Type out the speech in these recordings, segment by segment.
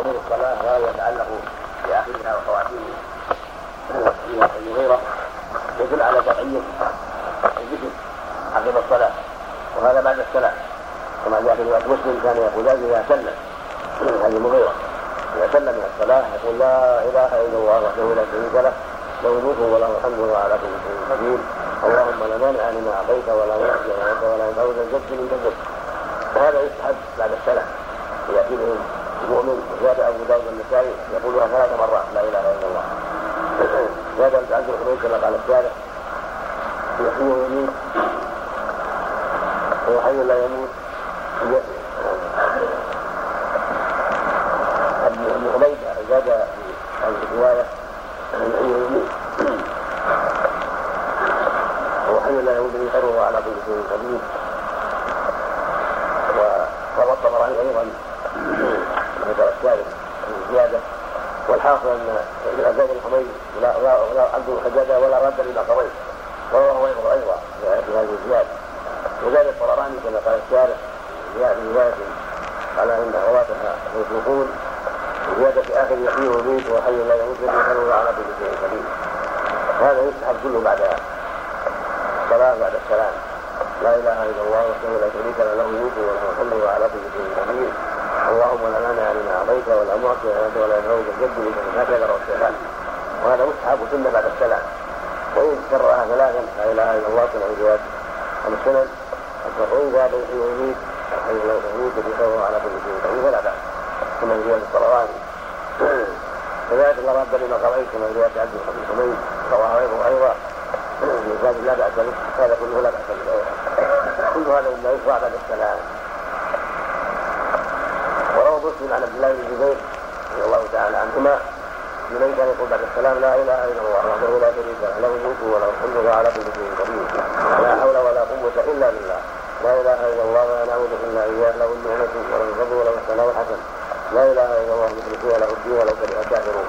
امور الصلاة لا يتعلق باخرها وخواتيمها المغيره يدل على شرعيه الذكر عقب الصلاة وهذا بعد الصلاه كما جاء في رواية مسلم كان يقول اذا سلم هذه المغيره إذا سلم من الصلاة يقول لا إله إلا الله وحده لا شريك له له الملك وله الحمد وهو على كل شيء قدير. اللهم لا مانع لما أعطيت ولا معطي لما ولا ينفع ذا الجد من جدك وهذا يستحب بعد الصلاه ياتي به المؤمن وزاد أبو داود النسائي يقولها ثلاث مرات لا إله إلا الله. زاد عبد الحميد كما قال الشارع يحيي ويميت. وهو حي لا يموت ابن عبيد زاد في هذه الروايه يحيي ويميت وهو حي لا يموت من خيره على كل شيء قدير وروى الطبراني أيضا ذكر الشارع زياده والحاصل ان زيد بن حميد لا لا عبد حجاجه ولا رد لما قضيت ورواه غيره أيضا في هذه الزياده وزاد الطبراني كما قال الشارع في روايه على ان رواتها يوثقون زيادة في آخر يحيي ويميت وحي لا يموت الذي خير على كل شيء قدير هذا يستحب كله بعد الصلاة بعد السلام لا إله إلا الله وحده لا شريك له له الملك وله الحمد وهو على كل شيء قدير اللهم لا مانع لما اعطيت ولا معطي لما ولا يدعو بالجد لمن هكذا روى الشيخان وهذا مستحب سنه بعد السلام وان كررها ثلاثا لا اله الا الله كما في روايه السنن وان ذهب يميت الحي لا يميت بخير على كل شيء قدير فلا بأس. كما في روايه الصلوات. كذلك الله رد لما قضيت كما في روايه عبد بن حميد رواه غيره أيضا. من لا بأس به هذا كله لا بأس به. كل هذا مما يشرع بعد السلام وروى مسلم عن عبد الله بن جبير رضي الله تعالى عنهما من كان يقول بعد السلام لا إله إلا الله وحده لا شريك له له الملك وله الحمد وهو على كل شيء قدير. لا حول ولا قوه إلا بالله. لا إله إلا الله ولا نعبد إلا إياه له النعمه وله الفضل وله الثناء الحسن. لا إله إلا الله مخلصين له الدين ولو كره الكافرون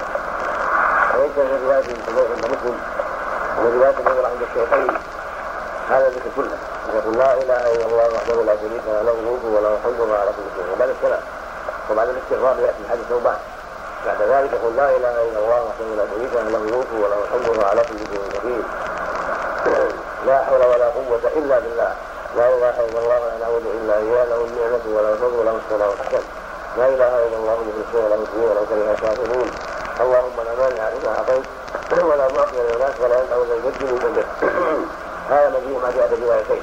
كان في روايه عند مسلم ومن روايه أخرى عند الشيخين هذا الذكر كله. يقول لا إله إلا الله وحده لا شريك له له الملك وله الحمد وهو على كل شيء وبعد السلام. وبعد الاستغفار يأتي الحديث ثوبان بعد ذلك يقول لا إله إلا الله وحده لا شريك له له الملك وله الحمد وهو على كل شيء قدير. لا حول ولا قوة إلا بالله. لا إله إلا الله ولا نعبد إلا إياه له النعمة وله الفضل وله الثناء الحسن لا إله إلا الله مخلصين له الدين ولو كره الكافرون اللهم لا مانع لما أعطيت ولا معطي للناس ولا ينفع ذا الجد من هذا مجيء ما جاء في روايتين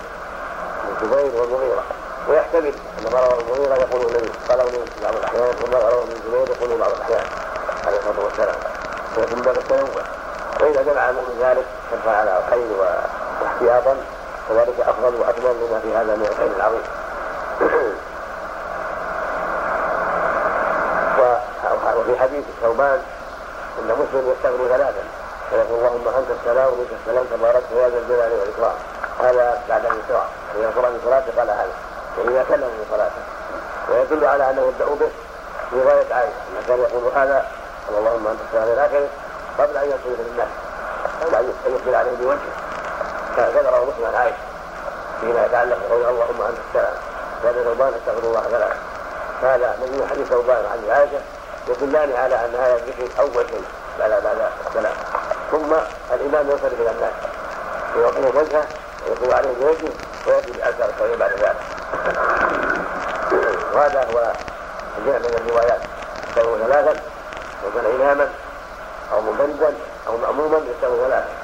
من زبير والمغيرة ويحتمل أن ما رواه المغيرة يقول النبي قاله من بعض الأحيان وما رواه من زبير يقول بعض الأحيان عليه الصلاة والسلام. ويكون باب التنوع. واذا جمع المؤمن ذلك كفى على الخير واحتياطا فذلك أفضل واكمل لما في هذا من الخير العظيم وفي حديث ثوبان إن مسلم يستغني ثلاثا فيقول اللهم أنت السلام ومنك السلام تبارك يا ذا الجلال والإكرام. هذا بعد الانصراف اذا فرغ من صلاته قال هذا واذا سلم من صلاته ويدل على أنه يبدأ به في روايه عائشه انه كان يقول هذا اللهم أنت السلام إلى اخره قبل أن يصل للناس قبل أن يقبل عليه بوجهه. رواه مسلم عن عائشه فيما يتعلق بقول اللهم أنت السلام. وهذا ثوبان استغفر الله ثلاث هذا من حديث ثوبان عن عائشة. يدلان على أن هذا الذكر أول شيء. بعد بعد السلام ثم الإمام ينصرف إلى الناس. ويعطيه وجهه ويقول عليه بوجهه ويأتي باثار التوحيد بعد ذلك. وهذا هو الجمع بين الروايات. يستوي ثلاثا وكان اماما أو منفردا أو ماموما يستوي ثلاثا.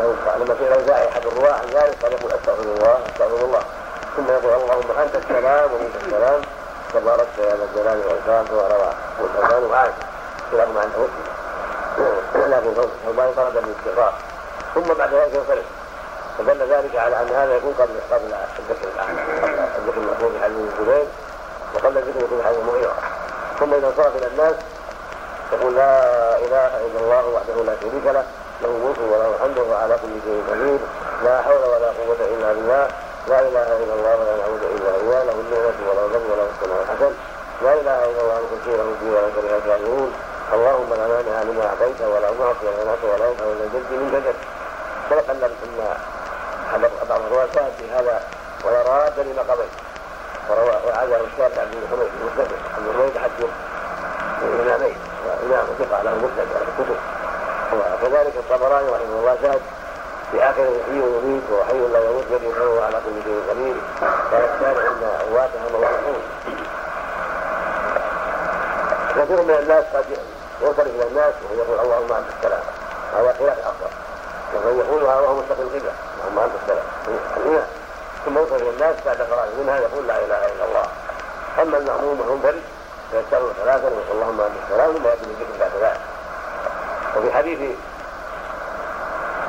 لو لما لو جاء أحد الرواه عن ذلك قال يقول استغفر الله أستغفر الله. ثم يقول اللهم أنت السلام ومنك السلام. تباركت يا ذا الجلال والإكرام. وروى والحسان وعائشة كلاهما عند مسلم لكن ثوبان طلب الاستغفار ثم بعد ذلك ينصرف. فدل ذلك على أن هذا يكون قبل قبل الذكر قبل الذكر المذكور في حديث الزبير وقبل الذكر في حديث المغيره ثم إذا انصرف إلى الناس يقول لا إله إلا الله وحده لا شريك له. له الملك وله الحمد وهو على كل شيء قدير. لا حول ولا قوة إلا بالله. لا إله إلا الله ولا نعبد إلا اياه له النعمة وله الفضل وله الثناء الحسن. لا إله إلا الله له الدين ولا كره الكافرون اللهم لا مانع لما أعطيت ولا معطي ولا ناصر ولا ينفع الا الجد من جدك. سبق أن ان بعض الرواة في هذا ولا راد لما قضيت. وروى وعاده الشافعي عبد الحميد المستدرك عن الرميد حتى وثقة له مسند أهل الكتب. وكذلك الطبراني رحمه الله زاد في آخر حي يميت وحي لا يموت يده فهو على كل شيء قدير. فيختار عند أمواتها موضوعون كثير من الناس قد ينصرف إلى الناس ويقول اللهم أنت السلام. هذا خلاف الأفضل ومن يقولها وهو مستقيم القبلة اللهم أنت السلام. ثم ينصرف إلى الناس بعد فراغ منها يقول لا إله إلا الله. أما المأموم والمنفرد فيستغفر ثلاثا ويقول اللهم أنت السلام. ثم يأتي بالذكر بعد ذلك. وفي حديث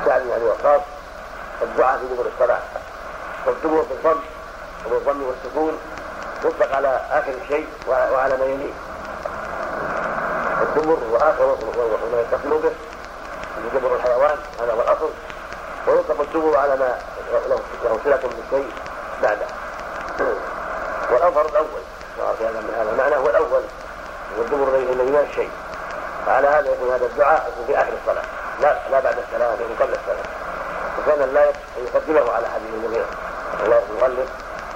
سعد بن أبي وقاص الدعاء في دبر الصلاة. والدبر بالضم وبالضم والسكون يطلق على آخر الشيء وعلى ما يليه. الدبر واخر وما يتصل به دبر الحيوان هذا هو الأصل. ويطلق الدبر على ما له صلة بالشيء بعده. والاظهر الأول. هذا هذا. المعنى هو الأول. والدبر الذي لا الشيء فعلى هذا يكون هذا الدعاء في آخر الصلاة. لا لا بعد السلام يكون قبل السلام. وكان لا يقدمه على حديث المغيرة الله يغلب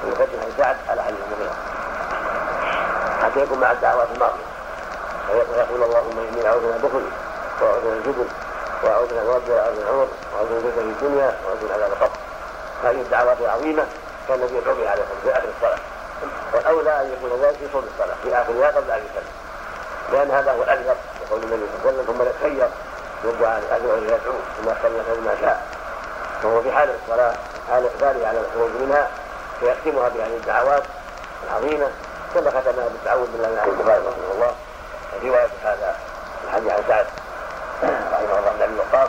ويقدم سعد على حديث المغيرة حتى يكون مع الدعوات الماضية. فيقول اللهم إني أعوذ من البخل وأعوذ من الجبن وأعوذ من الرب وأعوذ من العمر وأعوذ من في الدنيا وأعوذ من عذاب القبر. هذه الدعوات العظيمة كان النبي يصلي عليه في آخر الصلاة. والأولى أن يكون ذلك في صلب الصلاة في اخرها قبل أن يسلم لأن هذا هو الاكثر يقول النبي صلى الله عليه وسلم ثم يتخير والدعاء أدعو يدعو ثم صلى ما شاء. فهو في حال الصلاة حال إقباله على الخروج منها فيختمها بهذه الدعوات العظيمة كما ختمها بالتعوذ بالله من البخاري رحمه الله. رواية هذا الحديث عن سعد رحمه الله بن أبي وقاص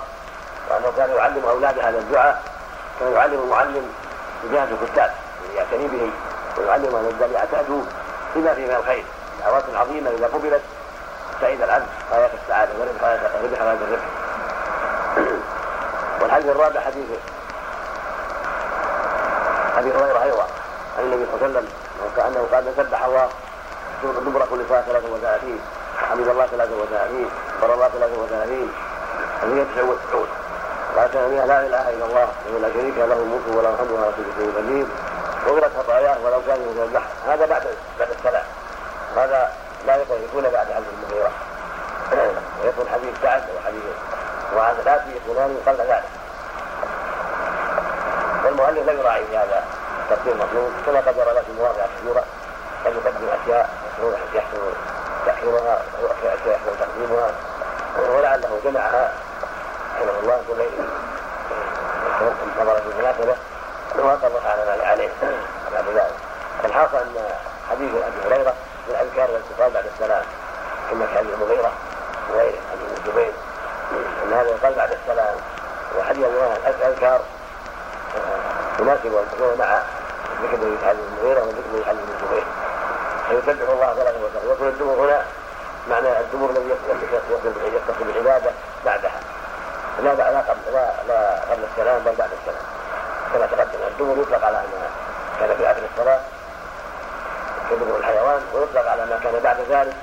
وأنه كان يعلم اولاده هذا الدعاء كان يعلم المعلم بجهة الكتاب يعتني بهم ويعلم أن الذي يعتادوا بما فيه من الخير. دعوات عظيمة إذا قبلت سعيد العبد غاية السعادة وربح ربح هذا الربح والحديث الرابع حديث أبي هريرة أيضا عن النبي صلى الله عليه وسلم وكأنه قال سبح الله دبر كل ساعة 33 حمد الله 33 بر الله 33 وهي 99 قال كان لا إله إلا الله وهو لا شريك له الملك ولا الحمد ولا كل شيء قدير غفرت خطاياه ولو كان من البحر. هذا بعد بعد السلام. هذا لا يكون بعد حديث المغيرة ويكون حديث سعد وحديث وهذا الآتي يكونان قبل ذلك. والمؤلف لا يراعي في هذا الترتيب المطلوب. كما قدر له في مواضع كثيرة. قد يقدم أشياء. يحسن تأخيرها وأشياء يحسن تقديمها. ولعله جمعها. رحمه الله كل نظر في المناسبة. وقد على ما عليه. بعد ذلك. الحاصل أن حديث أبي هريرة من اذكار الاتصال بعد السلام كما في حديث المغيره وغيره حديث الزبير ان هذا يقال بعد السلام وحديث تناسب أن تكون مع ذكر في حديث المغيره وذكر حديث الزبير فيسبح الله ثلاثة وثلاثة يكون الدبر هنا معنى الدبر الذي يتصل بالعبادة بعدها. لا لا قبل لا لا قبل السلام بل بعد السلام. كما تقدم الدبر يطلق على ما كان في آخر الصلاة يدبر الحيوان ويطلق على ما كان بعد ذلك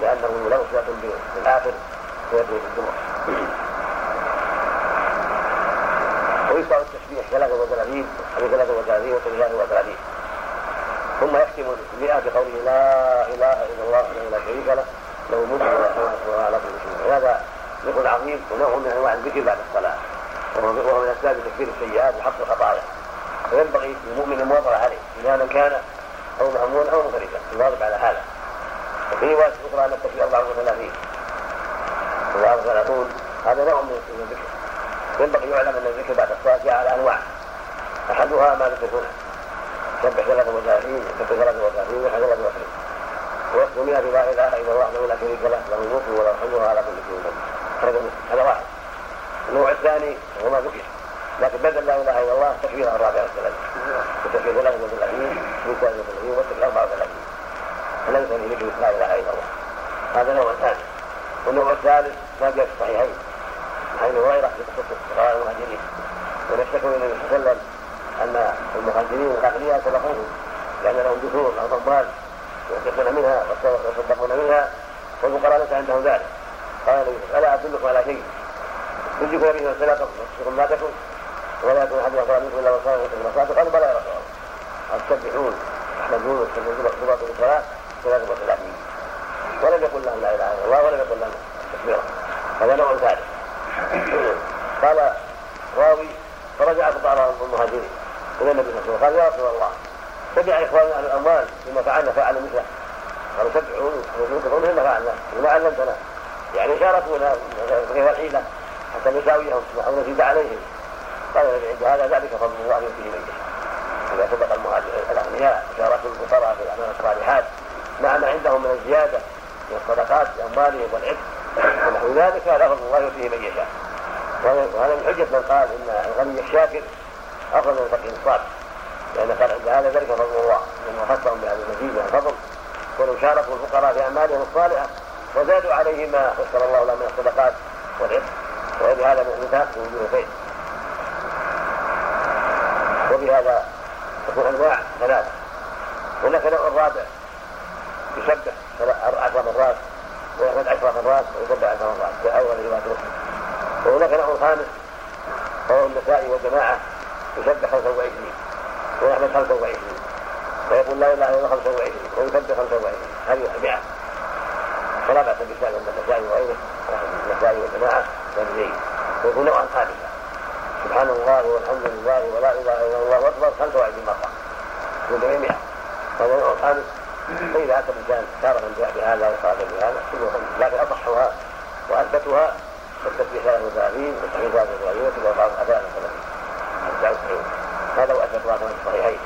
لأنه صلة بالآخر فيكون بالدبر ويشرع التسبيح 33 حديث 33 و 33 ثم يختم المئة بقوله لا إله إلا الله وحده لا شريك له له الملك وهو على كل شيء. هذا ذكر عظيم ونوع من أنواع الذكر بعد الصلاة. وهو من أسباب تكفير السيئات وحق الخطايا. فينبغي للمؤمن المواظبة عليه إذا كان أو مأمون أو مغربا الواجب على هذا. وفي رواية أخرى أن التكبير 34 34 هذا نوع من الذكر. ينبغي يعلم أن الذكر بعد الصلاة جاء على أنواع. أحدها ما ذكر هنا سبح 33 سبح 33 وحد 33 ويختم بها بلا إله إلا الله وحده لا شريك له له الملك وله الحمد على كل شيء. قدير هذا واحد. النوع الثاني هو ما ذكر. لكن بدل لا إله إلا الله تكبير الرابع. والثلاثين وتكبير 33 من 33 وتكبير 34 فلا يصلي لك لا اله الا الله هذا نوع ثاني والنوع الثالث ما جاء في الصحيحين عن هريره في قصه فقراء المهاجرين ونشتكوا إلى النبي صلى الله عليه وسلم ان المهاجرين الاغنياء سبقوهم لأن لهم دخول أو ضمان ينفقون منها. ويصدقون منها والفقراء ليس عندهم ذلك قال النبي ألا ادلكم على شيء. يجيكم به صدقه وتصدقون ما تكن ولا يكون أحد يغفر منكم إلا وصاله المصادق قالوا بلى يا رسول الله. قد تسبحون تحمدون وتسبحون بباطن الصلاة في بطن العبيد ولم يقل لهم لا إله إلا الله ولم يقل لهم تكبيره هذا نوع ثالث. قال راوي فرجعت بعض المهاجرين إلى النبي صلى الله عليه وسلم. قال يا رسول الله تبع اخواننا أهل الأموال بما فعلنا فعلوا مثله. قالوا تبعون وتقولون مثل ما فعلنا؟ وما علمتنا. يعني شاركونا في الحيله حتى نساويهم ونزيد نزيد عليهم. قال هذا ذلك فضل الله يؤتيه من يشاء إذا سبق الأغنياء شاركوا الفقراء في الاعمال الصالحات. مع ما عندهم من الزيادة من الصدقات باموالهم والعتق ونحو ذلك هذا فضل الله يؤتيه من يشاء. وهذا من حجة من قال إن الغني الشاكر أفضل من الفقير الصابر لأن قال عند هذا ذلك فضل الله. لأنه خصهم بهذا المزيد من الفضل. كانوا شاركوا الفقراء في أعمالهم الصالحة وزادوا عليه ما يسر الله لهم من الصدقات والعتق. وبهذا من في وجوه الخير. وبهذا تكون انواع ثلاث هناك نوع الرابع يسبح عشر مرات ويحمد عشر مرات ويسبح عشر مرات في أول روايه مسلم وهناك نوع خامس وهو النسائي والجماعة يسبح 25 ويحمد 25 ويقول لا إله إلا الله 25 ويسبح 25 هذه 100 فلا بأس بذلك عند النسائي وغيره النسائي والجماعة والزيد ويكون نوعا خامسا سبحان الله والحمد لله ولا اله الا الله اكبر 25 مره من 100 هذا نوع خامس فاذا اتى الانسان تارة جاء بهذا وصاد بهذا كله خمس لكن اصحها واثبتها التسبيح 33 والتحميد 33 والتلاوه 33 هذا هو اثبتها في الصحيحين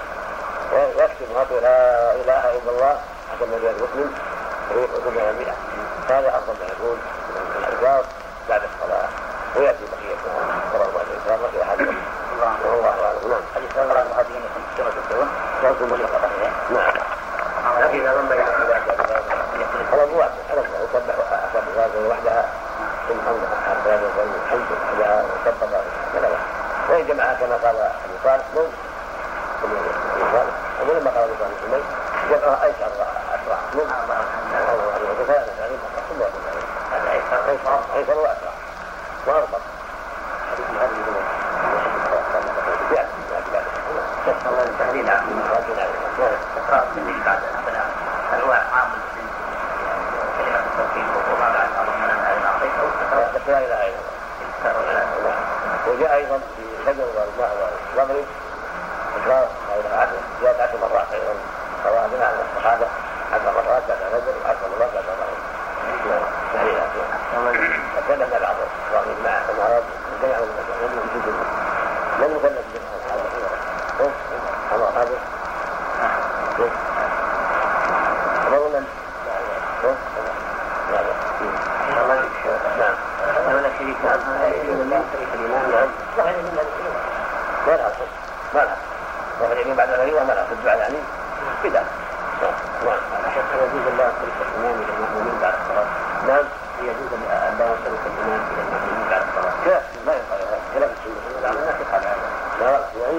ويكتب هذا لا اله الا الله حتى النبي المسلم ويقول 100 هذا افضل ما يكون من الاذكار بعد الصلاه وياتي الانسان في احد والله اعلم نعم حديث الله المحاضرين يكون سوره الدون نعم فاذا ضم إلى على الواحد على يسبح اسبح هذه وحدها ثم حمد هذا الحمد اذا سبح كذا وان جمعها كما قال ابو صالح مو ابو صالح ولما قال ابو صالح جمعها ايسر اسرع من ايسر واسرع واربط الله التهليل تقرا التهليل بعد هل هو عام كلمه التوحيد وما بعد هذه اعطيت أو تقرا لا اله الا الله وجاء أيضا في الفجر والمغرب الا الله زياده عشر مرات أيضا رواه بنا عن الصحابه عشر مرات بعد الفجر وعشر مرات بعد المغرب تهليلات وكلمنا بعض الراغب مع المعرض جميع المسلمين لم أما هذا. قولا نعم ولا شريك نعم صحيح ما لها ما لها وهو اليمين بعد الغريبة ما لها الدعاء يعني بدعة نعم شيخ يجوز أن لا ينصرف الإمام إلى المأمومين بعد الصلاة نعم يجوز أن لا ينصرف الإمام إلى المأمومين بعد الصلاة لا لا ينصرف خلاف السنة لا الناس يفعل هذا لا يعني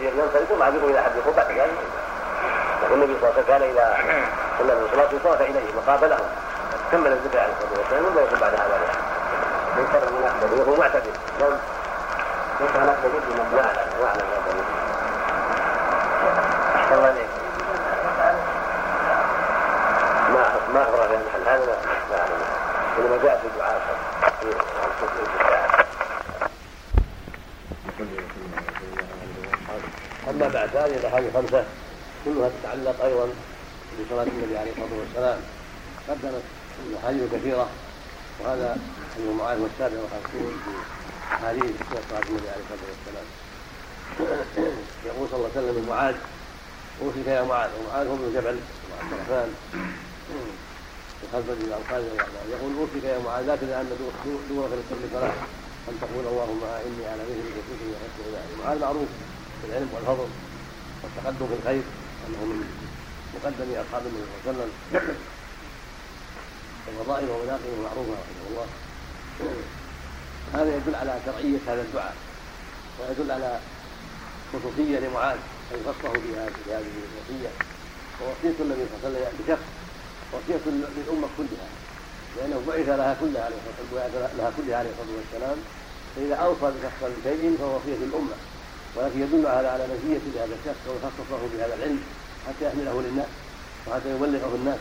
ينصرف ومع إلى حد بعد ذلك والنبي صلى الله عليه وسلم كان اذا صلى الصلاه يطاف اليه وقابلهم كمل الذكر عليه الصلاه والسلام ولا يقول بعد هذا لا ليس له نقبل وهو معتدل نعم ليس نقبل بمن لا لا ما اعلم هذا احسن الله اليك ما ما اخبر المحل هذا ما اعلم إنما جاء في دعاء في بعد هذه الاحاديث خمسه كلها تتعلق أيضا بصلاة النبي عليه الصلاة والسلام. قدمت احاديث كثيرة وهذا ابن معاذ والسابع والخمسون في احاديث صلاة النبي عليه الصلاة والسلام. يقول صلى الله عليه وسلم لمعاذ أوصيك يا معاذ. ومعاذ هو بن جبل وعبد الرحمن وخلف بن القاسم يقول أوصيك يا معاذ لا تدع أن دورك لكل صلاه أن تقول اللهم إني على مثل وكتبي وحسن معاذ معروف بالعلم والفضل. والتقدم في الخير أنه من مقدم أصحاب النبي صلى الله عليه وسلم. ووظائفه ومناقبه معروفه رحمه الله. هذا يدل على شرعية هذا الدعاء ويدل على خصوصية لمعاذ ان خصه في هذه الوصيه ووصية النبي صلى الله عليه وسلم بشخص وصيه للأمة كلها. لأنه بعث لها كلها عليه الصلاة لها كلها عليه الصلاة والسلام. فإذا أوصى بشخص بشيء فهو وصية للأمة. ولكن يدل هذا على مزيه لهذا الشخص ويخصصه بهذا العلم حتى يحمله للناس وحتى يبلغه الناس.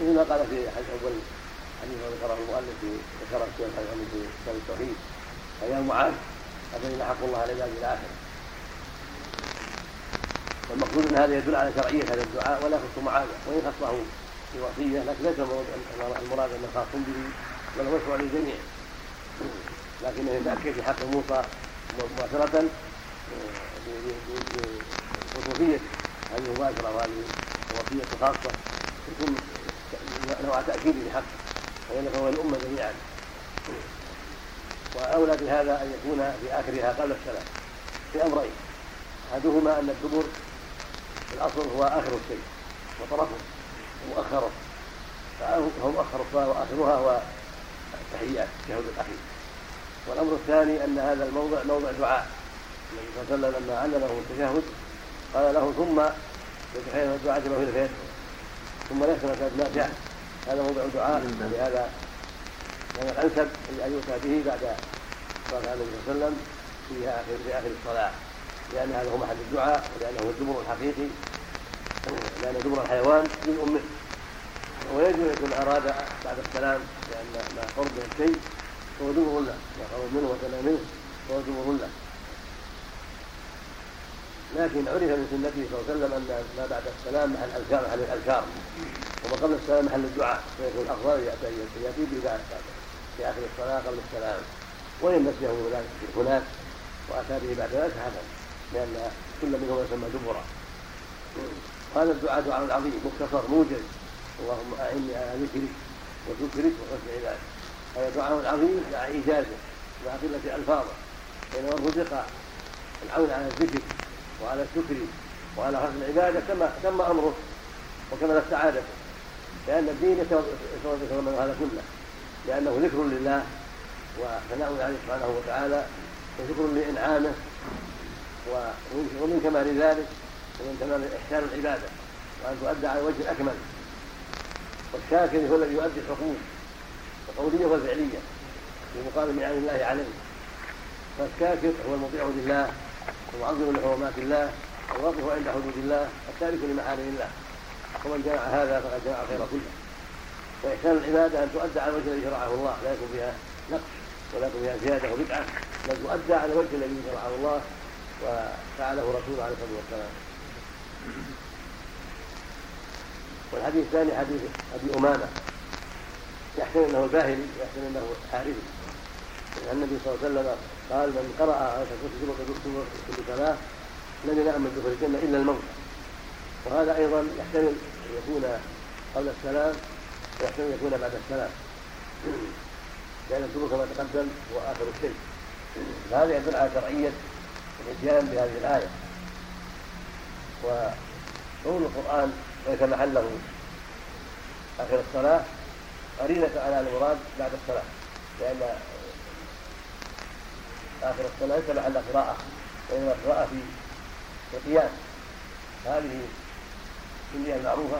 مثل ما قال في اول حديث ذكره المؤلف في ذكر الشيخ محمد في كتاب التوحيد. فيا معاذ أتينا حق الله على العباد إلى آخره. والمقصود أن هذا يدل على شرعية هذا الدعاء ولا يخص معاذ وإن خصه في وصية لكن ليس المراد انه خاص به بل هو للجميع. لكنه يتأكد في حق موسى مباشرة بخصوصيه هذه المباشره وهذه الوصيه خاصة يكون نوع تأكيد لحقه وانه هو الامه جميعا. وأولى بهذا أن يكون في آخرها قبل السلام في أمرين. أحدهما أن الدبر في الأصل هو آخر الشيء وطرفه ومؤخره فهو مؤخر الصلاة وآخرها هو التحيات التشهد الأخير. والأمر الثاني أن هذا الموضع موضع دعاء. النبي صلى الله عليه وسلم لما علمه التشهد قال له ثم يتخيل الدعاء كما في الخير ثم ليس مسألة نافعة هذا موضع دعاء لهذا كان الأنسب ان يؤتى به بعد صلاة النبي صلى الله عليه وسلم في اخر في آخر الصلاة. لأن هذا هو محل الدعاء ولأنه هو الدبر الحقيقي. لأن دبر الحيوان جزء منه ويجب أن يكون أراد بعد السلام لأن ما قرب من الشيء هو دبر له ما قرب منه وسلم منه هو دبر له لكن عرف من سنته صلى الله عليه وسلم أن ما بعد السلام محل الأذكار محل الأذكار. وما قبل السلام محل الدعاء. فيكون الافضل ياتي به بعد في آخر الصلاة قبل السلام. وإن نسيه ذلك هناك وأتى به بعد ذلك حسن لأن كل منهما يسمى دبرا وهذا الدعاء دعاء عظيم مختصر موجز. اللهم أعني على ذكرك وشكرك وحسن عبادك هذا دعاء عظيم مع ايجازه مع قلة ألفاظه. بينما رزق العون على الذكر وعلى الشكر وعلى حسن العبادة تم تم أمره وكملت سعادته لأن الدين يتضمن هذا كله لأنه ذكر لله وثناء عليه سبحانه وتعالى وشكر لإنعامه ومن كمال ذلك ومن كمال إحسان العبادة. وأن تؤدى على الوجه الأكمل. والشاكر هو الذي يؤدي الحقوق القولية والفعلية في مقابل نعم الله عليه. فالشاكر هو المطيع لله المعظم لحرمات الله الواقف عند حدود الله التارك لمحارم الله. ومن جمع هذا فقد جمع الخير كله. واحسان العباده أن تؤدى على الوجه الذي شرعه الله لا يكون فيها نقص ولا يكون فيها زيادة وبدعه بل تؤدى على الوجه الذي شرعه الله وفعله رسوله عليه الصلاة والسلام. والحديث الثاني حديث أبي أمامة. يحسن إنه الباهلي يحسن إنه حارثي النبي صلى الله عليه وسلم قال من قرأ آية الكرسي كل صلاة لم ينام من دخول الجنة إلا الموت. وهذا أيضا يحتمل أن يكون قبل السلام ويحتمل أن يكون بعد السلام. لأن الدخول كما تقدم هو آخر الشيء. فهذا يدل على شرعية الإتيان بهذه الآية. وقول القرآن ليس محله. آخر الصلاة قرينة على المراد بعد الصلاة لأن آخر الصلاة ليس محل قراءة وإنما قراءة في القيام. هذه السنية المعروفة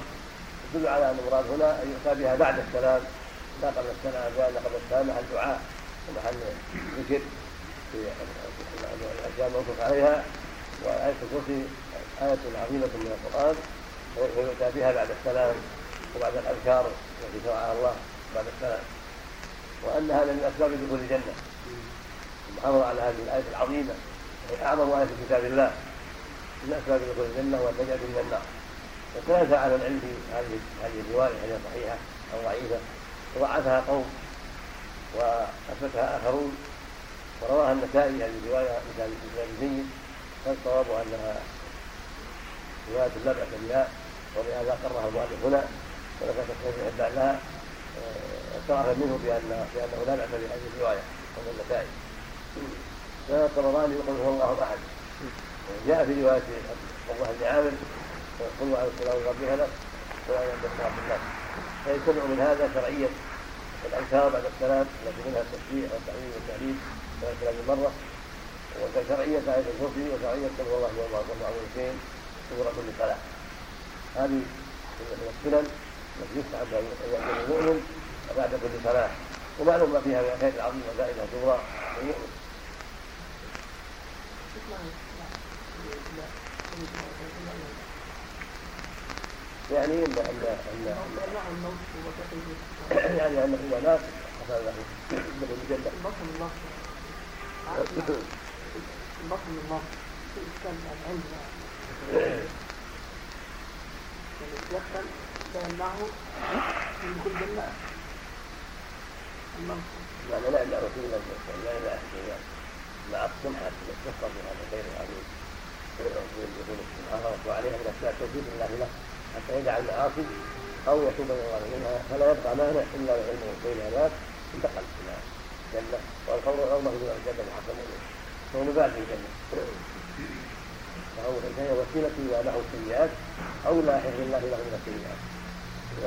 تدل على أن المراد هنا أن يؤتى بها بعد السلام لا قبل السلام لأن قبل السلام محل دعاء ومحل ذكر في الأشياء الموقوف عليها وآية الكرسي آية عظيمة من القرآن ويؤتى بها بعد السلام وبعد الأذكار التي شرعها الله بعد السلام. وأن هذا من أسباب دخول الجنة. المحافظة على هذه الآية العظيمة. وهي أعظم آية في كتاب الله. من أسباب دخول الجنة والنجاة من النار. واختلف على العلم في هذه هذه الرواية هل هي صحيحة أو ضعيفة وضعفها قوم وأثبتها آخرون. ورواها النسائي هذه الرواية مثال جيد فالصواب أنها رواية لا بأس بها ولهذا قرها المؤلف هنا. ولكن تصحيح ابن لها منه بأن بأنه لا بأس بهذه الرواية وهو النسائي. كان الطبراني يقول هو الله أحد. جاء في رواية الله بن عامر قل الله عليه ربي هلك ولا ينبغي الله فيجتمع من هذا شرعيه الاذكار بعد السلام التي منها التسبيح والتعليم والتعليم بعد السلام مرة. وشرعيه آية الكرسي وشرعية قل الله يوم المعروفين سورة كل صلاة هذه من السنن التي أن يكون المؤمن بعد كل صلاة. ومعلوم ما فيها من الخير العظيم وفائدة كبرى للمؤمن يعني ان ان يعني انه مات حصل له له الجنه البطن الله البطن الله في اشكال عندنا يدخل فيمنعه من كل جنة لا لا لا لا رسول الله لا لا لا لا أقسم حتى تفصل بهذا غير العظيم وعليها من أسباب توفيق الله له. حتى يدع المعاصي أو يتوب الله منها. فلا يبقى مانع إلا وعلمه بين هناك انتقل إلى الجنة. والقول غير مغلوب الجنة محكم فهو مبال في الجنة. فهو فهي وسيلة إلى له السيئات أو لا حفظ الله له من السيئات.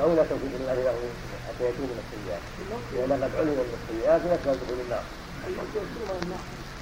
أو لا توفيق الله له حتى يتوب من السيئات. لأن قد علم من السيئات يكفى دخول النار.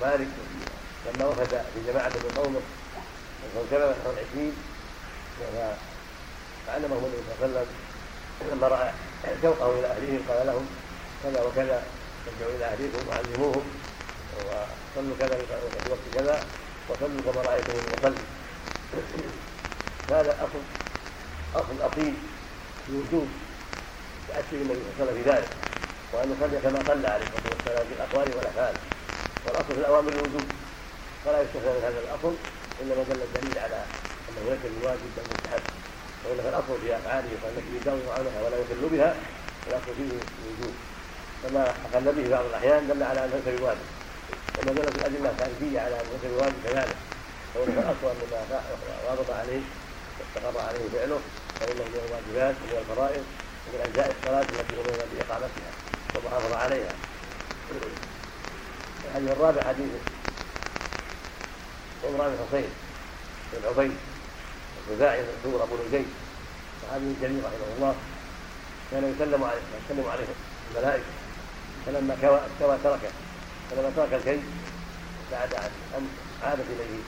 مالك لما وفد في جماعة من قومه فانكلم نحو العشرين فعلمهم النبي صلى الله عليه وسلم لما رأى شوقه إلى أهلهم قال لهم كذا وكذا ارجعوا إلى أهليكم وعلموهم وصلوا كذا في وقت كذا وصلوا كما رأيتموني أصلي هذا أصل أصل أصيل في وجوب تأثر النبي صلى الله عليه وسلم في ذلك وأن يصلي كما صلى عليه الصلاة والسلام في الأقوال والأفعال. والأصل في الأوامر الوجوب. فلا يستثنى من هذا الأصل إنما دل الدليل على أنه ليس بواجب بل مستحب. وإن الأصل في أفعاله فانك يداوم عنها ولا يدل بها الاصل فيه الوجوب فما أقل به بعض الأحيان دل على ان ليس بواجب. وما دلت الأدلة الخارجيه على ان ليس بواجب كذلك. فإن الأصل أن ما واظب عليه واستقر عليه فعله فإنه من الواجبات ومن الفرائض ومن أجزاء الصلاة التي امرنا بإقامتها ومحافظة عليها. الحديث الرابع حديث. عمران حصين. بن عبيد الخزاعي المشهور أبو نجيب صحابي الجليل رحمه الله. كان يسلم عليه يسلم عليه الملائكة. فلما استوى تركه فلما ترك الكي بعد ان عادت اليه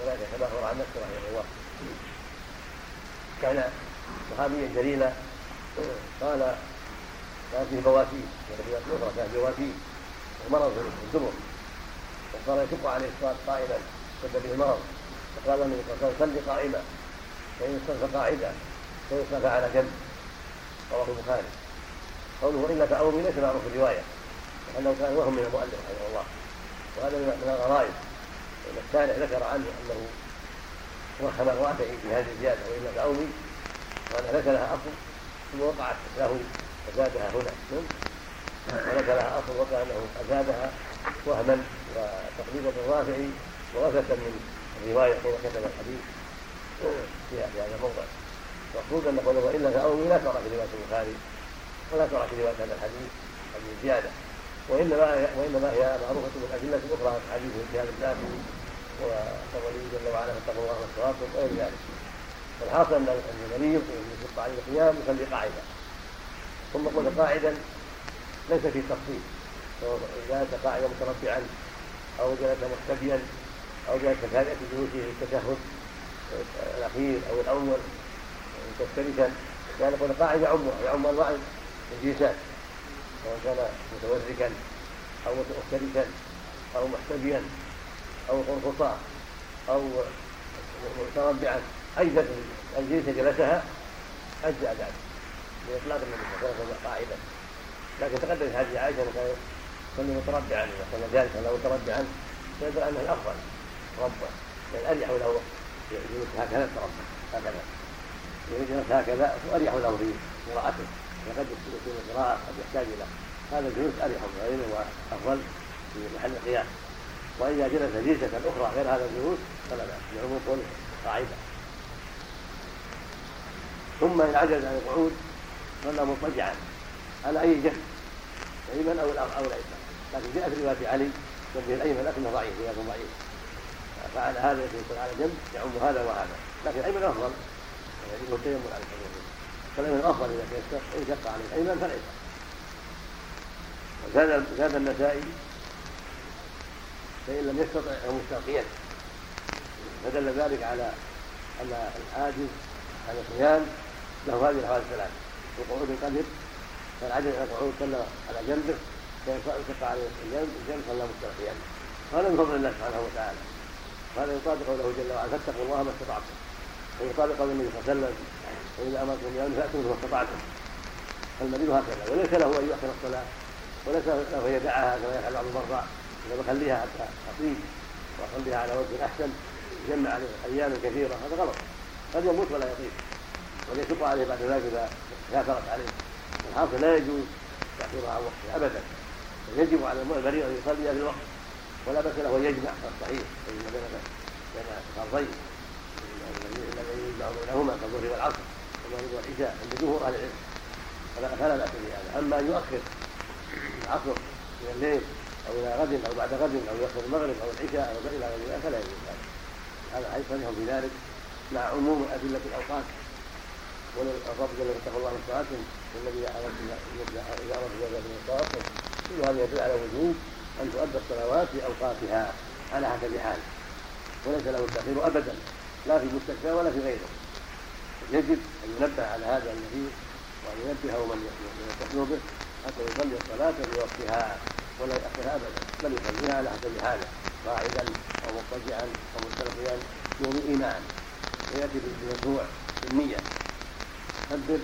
الملائكة كما اخبر عن نفسه رحمه الله. كان صحابيا جليلا قال كان فيه بواسير وفي أخرى كان بواسير ومرض في الدبر وصار يشق عليه الصلاة قائما اشتد به المرض. فقال النبي صلى الله عليه وسلم صل قائما. فإن استغفر قاعدا فإن استغفر على جنب. رواه البخاري. قوله إنك اومي ليس معروف الرواية لأنه كان وهم من المؤلف رحمه الله. وهذا من الغرائب لأن الشارع ذكر عنه أنه وهم الرافعي في هذه الزيادة وإنك اومي وأن ليس لها أصل ثم وقعت له فزادها هنا. ولك لها اصل وقع انه ازادها وهما وتقليدا الرافع وغفله من الروايه حين كتب الحديث في هذا الموضع. المقصود أن قوله وإلا فأوي لا ترى في رواية البخاري ولا ترى في رواية هذا الحديث هذه الزياده وإنما وإنما هي معروفة من ادله أخرى حديث هذا الباب وقوله جل وعلا فاتقوا الله استطعتم وغير ذلك. فالحاصل ان النبي يشق عليه القيام يصلي قاعدا ثم قل قاعدا ليس في تفصيل. جلس أتى قاعدا متربعا أو جلس مختبيا أو جلس كذلك في جلوسه للتشهد الأخير أو الأول متشتركا كان يقول قاعد يعم يعم أنواع الجلسات سواء كان متوركا أو مختلفا أو محتبيا أو قرقطا أو متربعا أي جلسه جلسها أجزأ ذلك. بإطلاق النبي صلى الله عليه وسلم قاعدا. لكن تقدم في حديث عائشة انه كان يصلي متربعا اذا صلى جالسا أو متربعا فيدل أنه الأفضل ربه. لأن أريح له يجلس هكذا تربع هكذا. يجلس هكذا واريح له في قراءته وقد يكون القراءه قد يحتاج إلى. هذا الجلوس أريح وغيره وافضل في محل القياس وإذا جلس جلسة أخرى غير هذا الجلوس فلا بأس. لعموم قوله قاعدة. ثم إن عجز عن القعود صلى مضطجعا. على أي جهة؟ الأيمن أو أو الأيسر. لكن جاء في رواية علي به الأيمن لكنه ضعيف روايه ضعيف. فعلى هذا يكون على جنب يعم هذا وهذا. لكن الأيمن أفضل. يجب التيمم على الايمن فالأيمن أفضل إذا تيسر إن شق على الأيمن فالأيسر. وزاد زاد النسائي فإن لم يستطع أو مستلقيا فدل ذلك على أن العاجز عن القيام له هذه الاحوال الثلاث القعود القدر فالعجز عن القعود صلى على جنبه فيلتقى عليه الجنب؟ الجنب صلى مستلقيا هذا من فضل الله سبحانه وتعالى. هذا يطابق قوله جل وعلا فاتقوا الله ما استطعتم. ويطابق قول النبي صلى الله عليه وسلم واذا امركم بامر فاتوا ما استطعتم. فالمريض هكذا. وليس له أن يؤخر الصلاة وليس له أن يدعها كما يفعل بعض المرضى. اذا بخليها حتى اطيب واخليها على وجه احسن يجمع عليه أيام كثيره هذا غلط. قد يموت ولا يطيب وليشق عليه بعد ذلك اذا كافرت عليه. الحاصل لا يجوز تأخيرها عن وقتها ابدا. يجب على المريض أن يصلي في الوقت. ولا بأس له أن يجمع الصحيح بين بين بين فرضين الذي يجمع بينهما كالظهر والعصر والمغرب والعشاء عند جمهور أهل العلم. فلا بأس بهذا. أما أن يؤخر العصر إلى الليل أو إلى غد أو بعد غد أو يؤخر المغرب أو العشاء أو إلى غير ذلك فلا يجوز هذا. هذا حيث في ذلك مع عموم أدلة الأوقات. والرب جل اتقوا الله من صلاتهم والذي اذا اردت ذلك من التوقف كل هذا يدل على وجوب أن تؤدى الصلوات في اوقاتها على حسب حاله وليس له التأخير ابدا. لا في المستشفى ولا في غيره. يجب أن ينبه على هذا المريض وان ينبهه من يتصل به حتى يصلي الصلاة في وقتها ولا يأخرها ابدا. بل يصليها على حسب حاله قاعدا أو مضطجعا أو مستلقيا بدون إيمان. وياتي بالمشروع بالنية. يكبر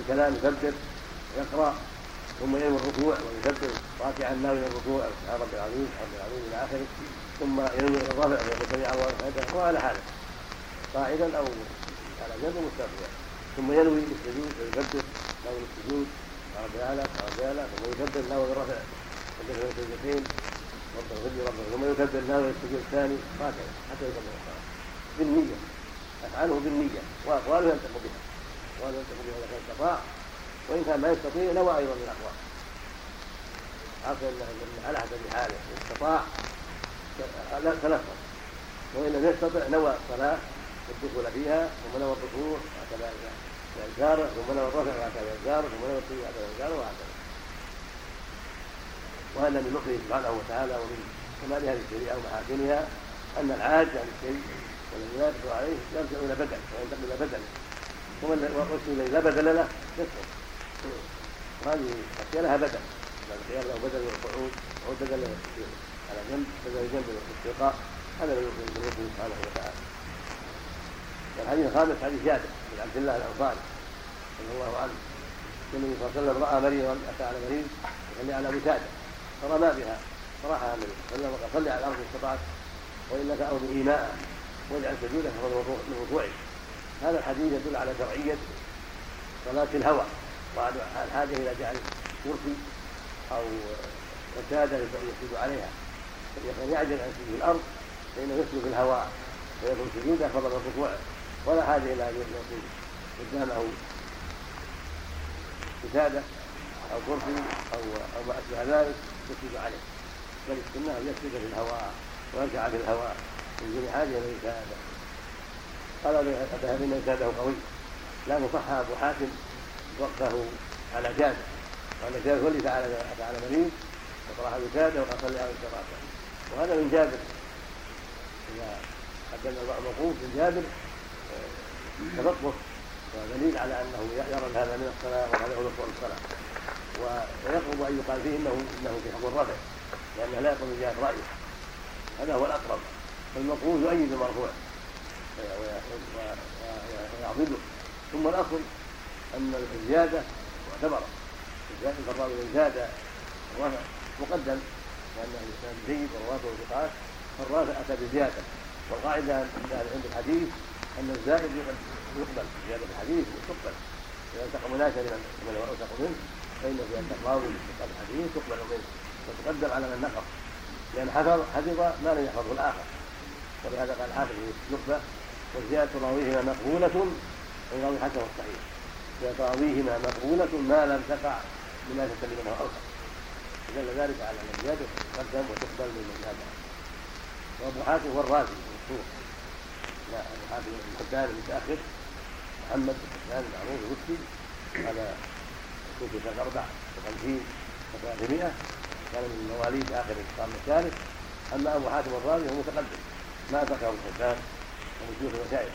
الكلام يكبر يقرأ ثم ينوي الركوع ويكبر راكعا ناوي الركوع سبحان ربي العظيم رب العظيم إلى آخره ثم ينوي الرفع ويقول سمع الله وعلى حاله. قاعدا أو على جنب مستقبلا. ثم ينوي السجود ويكبر ناوي السجود رب الاعلى رب الاعلى ثم يكبر ناوي الرفع وكبر السجدتين رب لي رب ثم يكبر ناوي السجود الثاني هكذا حتى يكبر الصلاه بالنية أفعاله بالنية وأقواله ينطق بها. ينطق بها اذا كان استطاع وإن كان ما يستطيع نوى أيضا من الأقوال. عقل على حسب حاله إن استطاع تلفظ وإن لم يستطع نوى الصلاة والدخول فيها ثم نوى الركوع هكذا بأذكاره ثم نوى الرفع وهكذا بأذكاره ثم نوى السجود هكذا بأذكاره وهكذا. وهذا من لطفه سبحانه وتعالى ومن كمال هذه الشريعة ومحاسنها أن العاج عن الشيء والذي لا يقدر عليه يرجع إلى بدل وينتقل إلى بدل ومن الذي لا بدل له. يسقط وهذه الاشياء لها بدل. القيام له بدل القعود أو بدل على جنب بدل جنب الاستلقاء هذا من يقول سبحانه وتعالى. والحديث الخامس حديث جابر بن عبد الله الأنصاري رضي الله عنه. النبي صلى الله عليه وسلم رأى مريضا أتى على مريض يصلي على وساده فرمى بها. فراحها النبي صلى الله عليه وسلم على الأرض استطعت. وانك ارض إيماء. واجعل سجودك من ركوعك هذا الحديث يدل على شرعية صلاة الهوى وعلى الحاجة إلى جعل كرسي أو وساده يسجد عليها. فإذا يعجز عن سجود الأرض فإنه يسجد في الهواء ويكون سجوده افضل من ركوعه ولا حاجة إلى أن يكون قدامه وساده أو كرسي أو أو ما أشبه ذلك يسجد عليه. بل السنة ان يسجد في الهواء ويركع في الهواء من دون حاجة إلى وساده قال الذهبي ان وساده قوي. لا صح أبو حاتم وقفه على جابر وان جابر ولي فعل فعل مريض وطرح وساده وقال صلي على الصلاه وهذا من جابر. إذا قدمنا الموقوف من جابر تلطف. ودليل على أنه يرى هذا من الصلاة وهذا هو ركوع الصلاة. ويقرب أن يقال فيه انه إنه في حكم الرفع. لأنه لا يقوم بجهه رأيه. هذا هو الأقرب. فالمقبول يؤيد المرفوع. ويعضده ثم الأصل أن الزيادة معتبرة. الزيادة الراوي ان زاد الرفع مقدم لأنه الإنسان جيد ورواته ثقات فالرافع أتى بزيادة. والقاعدة عند الحديث أن الزائد يقبل زيادة الحديث تقبل إذا التقى مناسبا هو أوثق منه فان زياده الراوي في الحديث تقبل منه وتقدم على من نقص. لأن حفظ حفظ ما لم يحفظه الآخر. ولهذا قال الحافظ في وزيادة راويهما مقبولة من راوي حسن الصحيح زيادة راويهما مقبولة ما لم تقع مناسبه لمن هو اوثق دل ذلك على أن الزيادة تقدم وتقبل من تابع وابو حاتم هو الرازي المشهور لا ابو حاتم بن حبان المتأخر. محمد بن حبان المعروف الوفي على توفي سنة أربع وخمسين وثلاثمائة. كان من مواليد آخر القرن الثالث. أما ابو حاتم الرازي هو متقدم. ما ذكره ابن المشايخ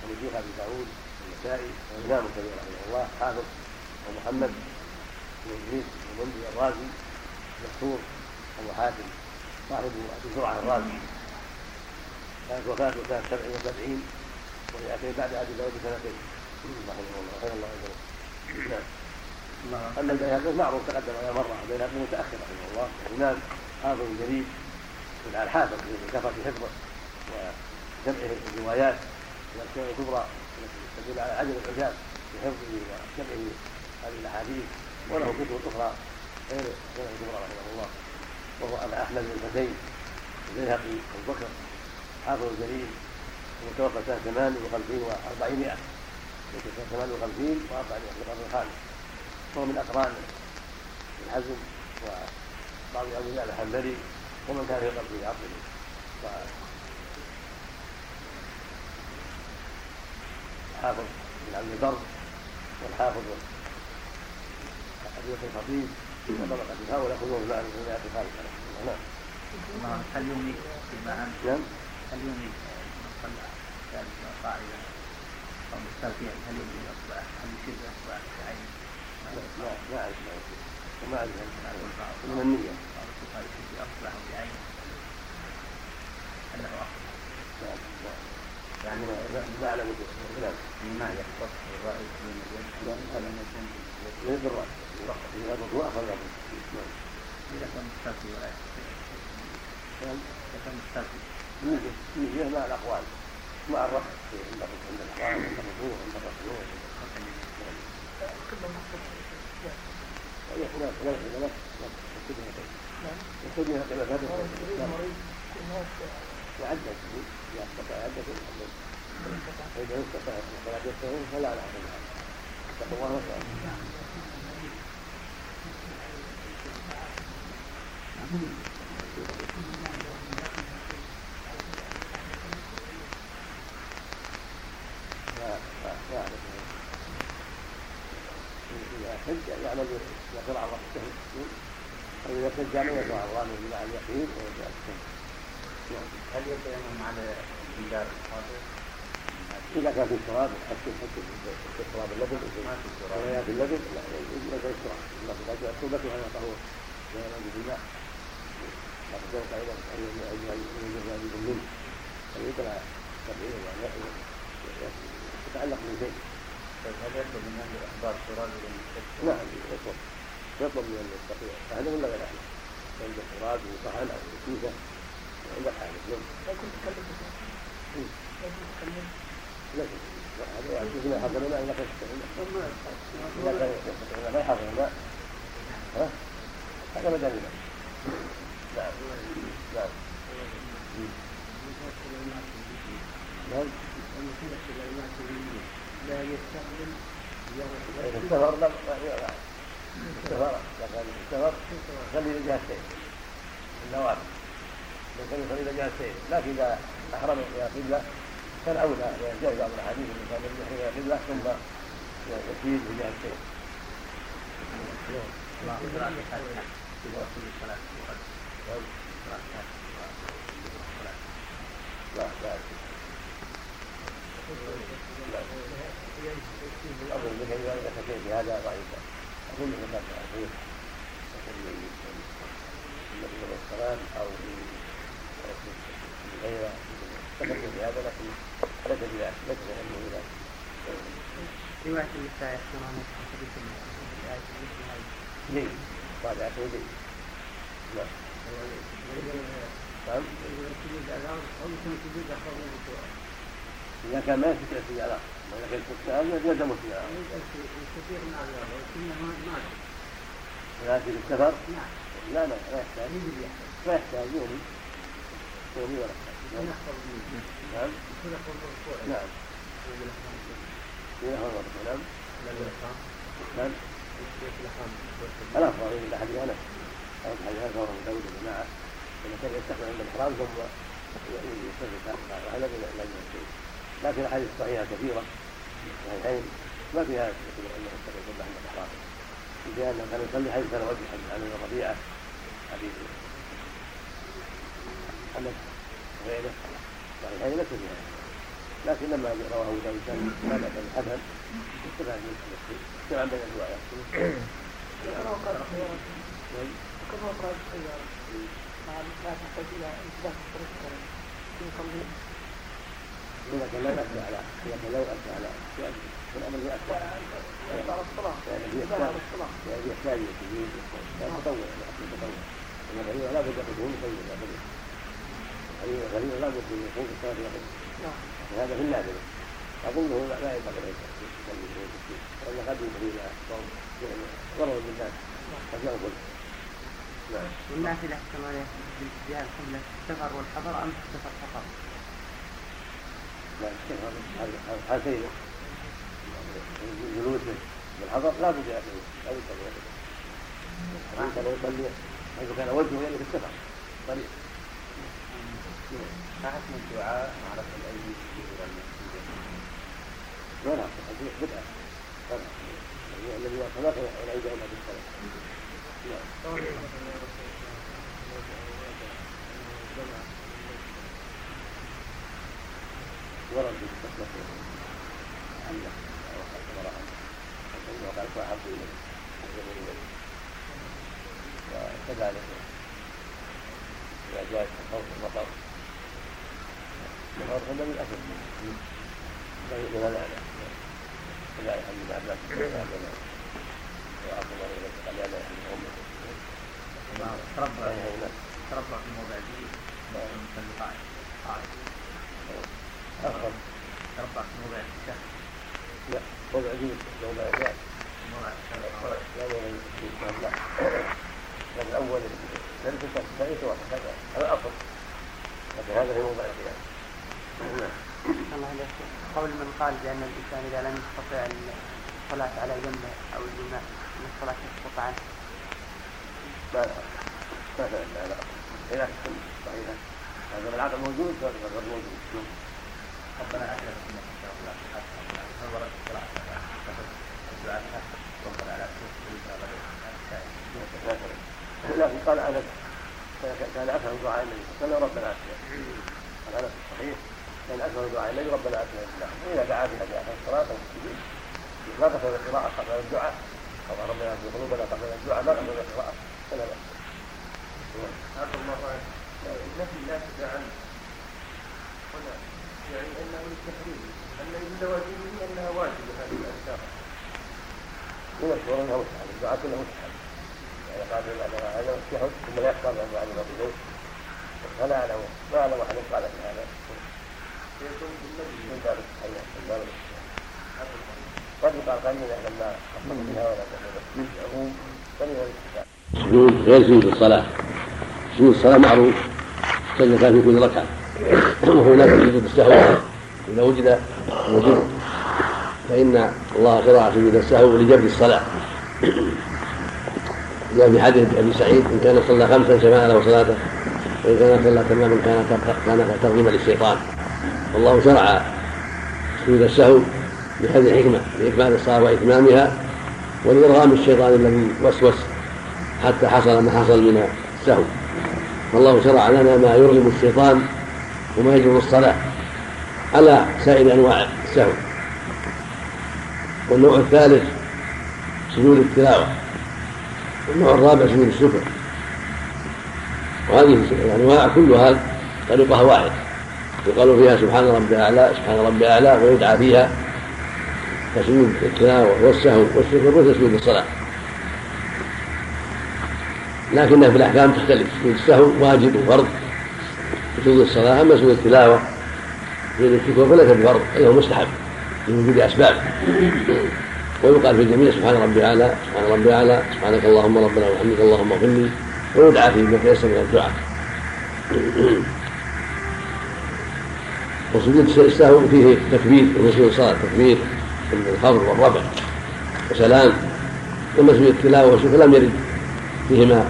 ومن شيوخ أبي داوود النسائي وامام كبير رحمه الله حافظ ومحمد بن إدريس ومنذر الرازي مشهور أبو حاتم صاحب أبي زرعة الرازي. كانت وفاته سنه سبع وسبعين وياتي بعد أبي داود بسنتين. رحمه الله. خير الله نعم. أما البيهقي معروف تقدم على مرة. البيهقي متأخر رحمه الله. إمام حافظ جليل على الحافظ كثرة حفظه. وجمعه الروايات والأشياء الكبرى التي تدل على عدم العجاب في حفظه وجمعه هذه الأحاديث وله كتب أخرى غير السنة الكبرى رحمه الله وهو أبا أحمد بن الحسين البيهقي أبو بكر حافظ جليل المتوفى سنة 58 و400 سنة 58 و400 في القرن الخامس. وهو من أقران الحزم وبعض أولياء الحنبلي ومن كان في قبله عقله الحافظ بن عبد البر والحافظ أبي الخطيب وطبقة هؤلاء كلهم مع الروايات الخالصة نعم هل يملك فيما نعم هل من صلى قاعدة أو مستلقيا هل يملك أصبع هل يشد أصبع بعينه لا لا أعرف ما أعرف من النية أو أنه نعم نعم يعني لا لا أعلم نعم مما يختص بالرأي من اليد لا هذا ليس بالرأس إذا الوضوء أخذ نعم إذا كان نعم إذا كان يوجد يوجد مع الأقوال مع الرفع عند عند الإحرام عند الركوع عند الركوع كله مخصوص هناك هناك علماء يكتبها نعم يكتبها علماء المريض الناس يعدد إذا استطاع عدة يعدد فإذا استطاع الصلاة يستطيع فلا لا حكم اتقوا الله وسلم يعمل يقول على الله السهل أو إذا يعمل يقول على الله مع اليقين ويجعل السهل هل يتيمم على جدار الحاضر؟ إذا كان في تراب حتى في تراب اللبن ما في تراب. ويا في اللبن لا يجوز التراب الله في التوبة على طهور لا ينام بالماء لا تدرك أيضا أن يجوز أن يقرأ سبعين يعني يتعلق من شيء طيب هل يطلب من أهل الأخبار تراب إلى المستشفى؟ نعم يطلب يطلب من المستطيع أهله ولا غير أهله عند التراب وصحن أو كيسة عند الحاجة نعم لكن تكلم يعني شوف ما الماء الماء نعم نعم نعم لا لكن إذا أحرم إلى قبلة كان أولى يعني جاء بعض الأحاديث أنه كان إلى قبلة ثم قراءة الفاتحة الصلاة لا لا أظن بك إذا ذكرت في هذا ضعيفا أظن أنك صحيح يقول النبي عليه السلام أو في غيره ذكرت في هذا لكن ليس بذلك ليس بأنه بذلك رواية النساء حديث الآية مثل هذه جيد رابعة جيد نعم نعم إذا كان ما يستطيع السجارة وإذا كان يستطيع يلزم السجارة ولكن السفر لا لا لا يحتاج ما يحتاج يومي يومي ولا يحتاج نعم نعم هو الرسول نعم نعم الأفضل إلى أحد أنس أو أحد أنس وهو داود الجماعة إذا كان يستقبل عند الإحرام ثم يستقبل هذا لا يمكن لكن الأحاديث الصحيحة كثيرة الصحيحين ما فيها أنه قبل عند الإحرام في أنه كان يصلي حيث كان وجه حديث عن الربيعة حديث أنس وغيره صحيحين ليس فيها لكن لما رواه أبو داود كان حسن استفاد من استفاد بين الروايات كما قال كما قال لا تحتاج إلى انتباه في قلبه كان لا يؤدي على كان لا يؤدي على شيء الأمر يؤدي على الصلاة يعني يحتاج يعني يحتاج إلى تجويد تطوع تطوع. أن الغريبة لا بد أن تكون بد الغريبة لا بد أن يكون في الصلاة يقول هذا في النادر أظنه لا ينبغي يصلي لأن قد ينبغي إلى ضرر بالناس قد يغفل والنافلة كما قبل السفر والحضر أم السفر فقط؟ لا السفر حالتين جلوسه بالحضر لا بد لا بد ان يصلي كان وجهه في السفر طريق ما حكم الدعاء مع رفع الايدي في المسجد؟ لا لا الحديث بدعه الذي صلاه العيد الا بالصلاه ورد بالتصلح عنه وقال فأحب إليه وكذلك إذا جاء خوف المطر المطر هذا من الأسد من الأعلى كذلك عن ابن عباس وعبد الله بن قال لا أمه تربى تربى في موضع جديد يصلي قاعد أفضل تربى في موضع الشهر لا موضع جديد موضع لا موضع الشهر لا لكن الأول نلبس الثاني هذا هذا الأصل لكن هذا في موضع القيام نعم الله عليك قول من قال بأن الإنسان إذا لم يستطع الصلاة على جنبه أو الإمام أن الصلاة تسقط عنه لا لا لا لا السنة صحيحة هذا العقل موجود وهذا غير موجود ربنا في السنة ان شاء الله ورد الصلاه الدعاء ربنا لا لكن قال انس كان أكثر دعاء النبي صلى الله عليه وسلم ربنا الصحيح كان أكثر دعاء النبي ربنا اتنا بالله واذا دعا بها في اخر الصلاة. أو السجود ما قصد القراءة قبل الدعاء. قال ربنا في قلوبنا قبل الدعاء. ما قصد القراءة. فلا باس هذا المره نفي لا تدع عنه. هنا. يعني أنه للتحريم أن من لوازمه أنها واجبه هذه الاذكار من الشهور انها مستحب الدعاء كله مستحب يعني قال هذا الشهر ثم لا يختار عن بعد البيت فلا أعلم. ما أعلم أحد قال في هذا. سجود غير سجود الصلاة. سجود الصلاة معروف. سجد في كل ركعة. وهناك سجود السهو. إذا وجد وجد فإن الله شرع سجود السهو لجبر الصلاة. جاء في حديث أبي سعيد إن كان صلى خمسا شفاء له صلاته وإن كان صلى تماما كان كان ترغيما للشيطان. والله شرع سجود السهو بهذه الحكمة لاكمال الصلاة وإتمامها ولارغام الشيطان الذي وسوس حتى حصل ما حصل من السهو. فالله شرع لنا ما يرغم الشيطان وما يجر الصلاة على سائر أنواع السهو. والنوع الثالث سجود التلاوة. والنوع الرابع سجود الشكر وهذه الأنواع كلها طريقها واحد. يقال فيها سبحان ربي أعلى سبحان ربي أعلى ويدعى فيها كسجود التلاوة والسهو والشكر وتسجود الصلاة. لكنها في الأحكام تختلف. سجود السهو واجب وفرض. سجود الصلاة أما سجود التلاوة سجود الشكر فليس بفرض إنه مستحب لوجود أسباب. ويقال في الجميع سبحان ربي أعلى سبحان ربي أعلى سبحانك اللهم ربنا وبحمدك اللهم اغفر لي ويدعى فيه ما تيسر من الدعاء. وسجود السهو فيه تكبير وسجود الصلاة تكبير الخفض والرفع وسلام. أما سجود التلاوة والشكر لم يرد فيهما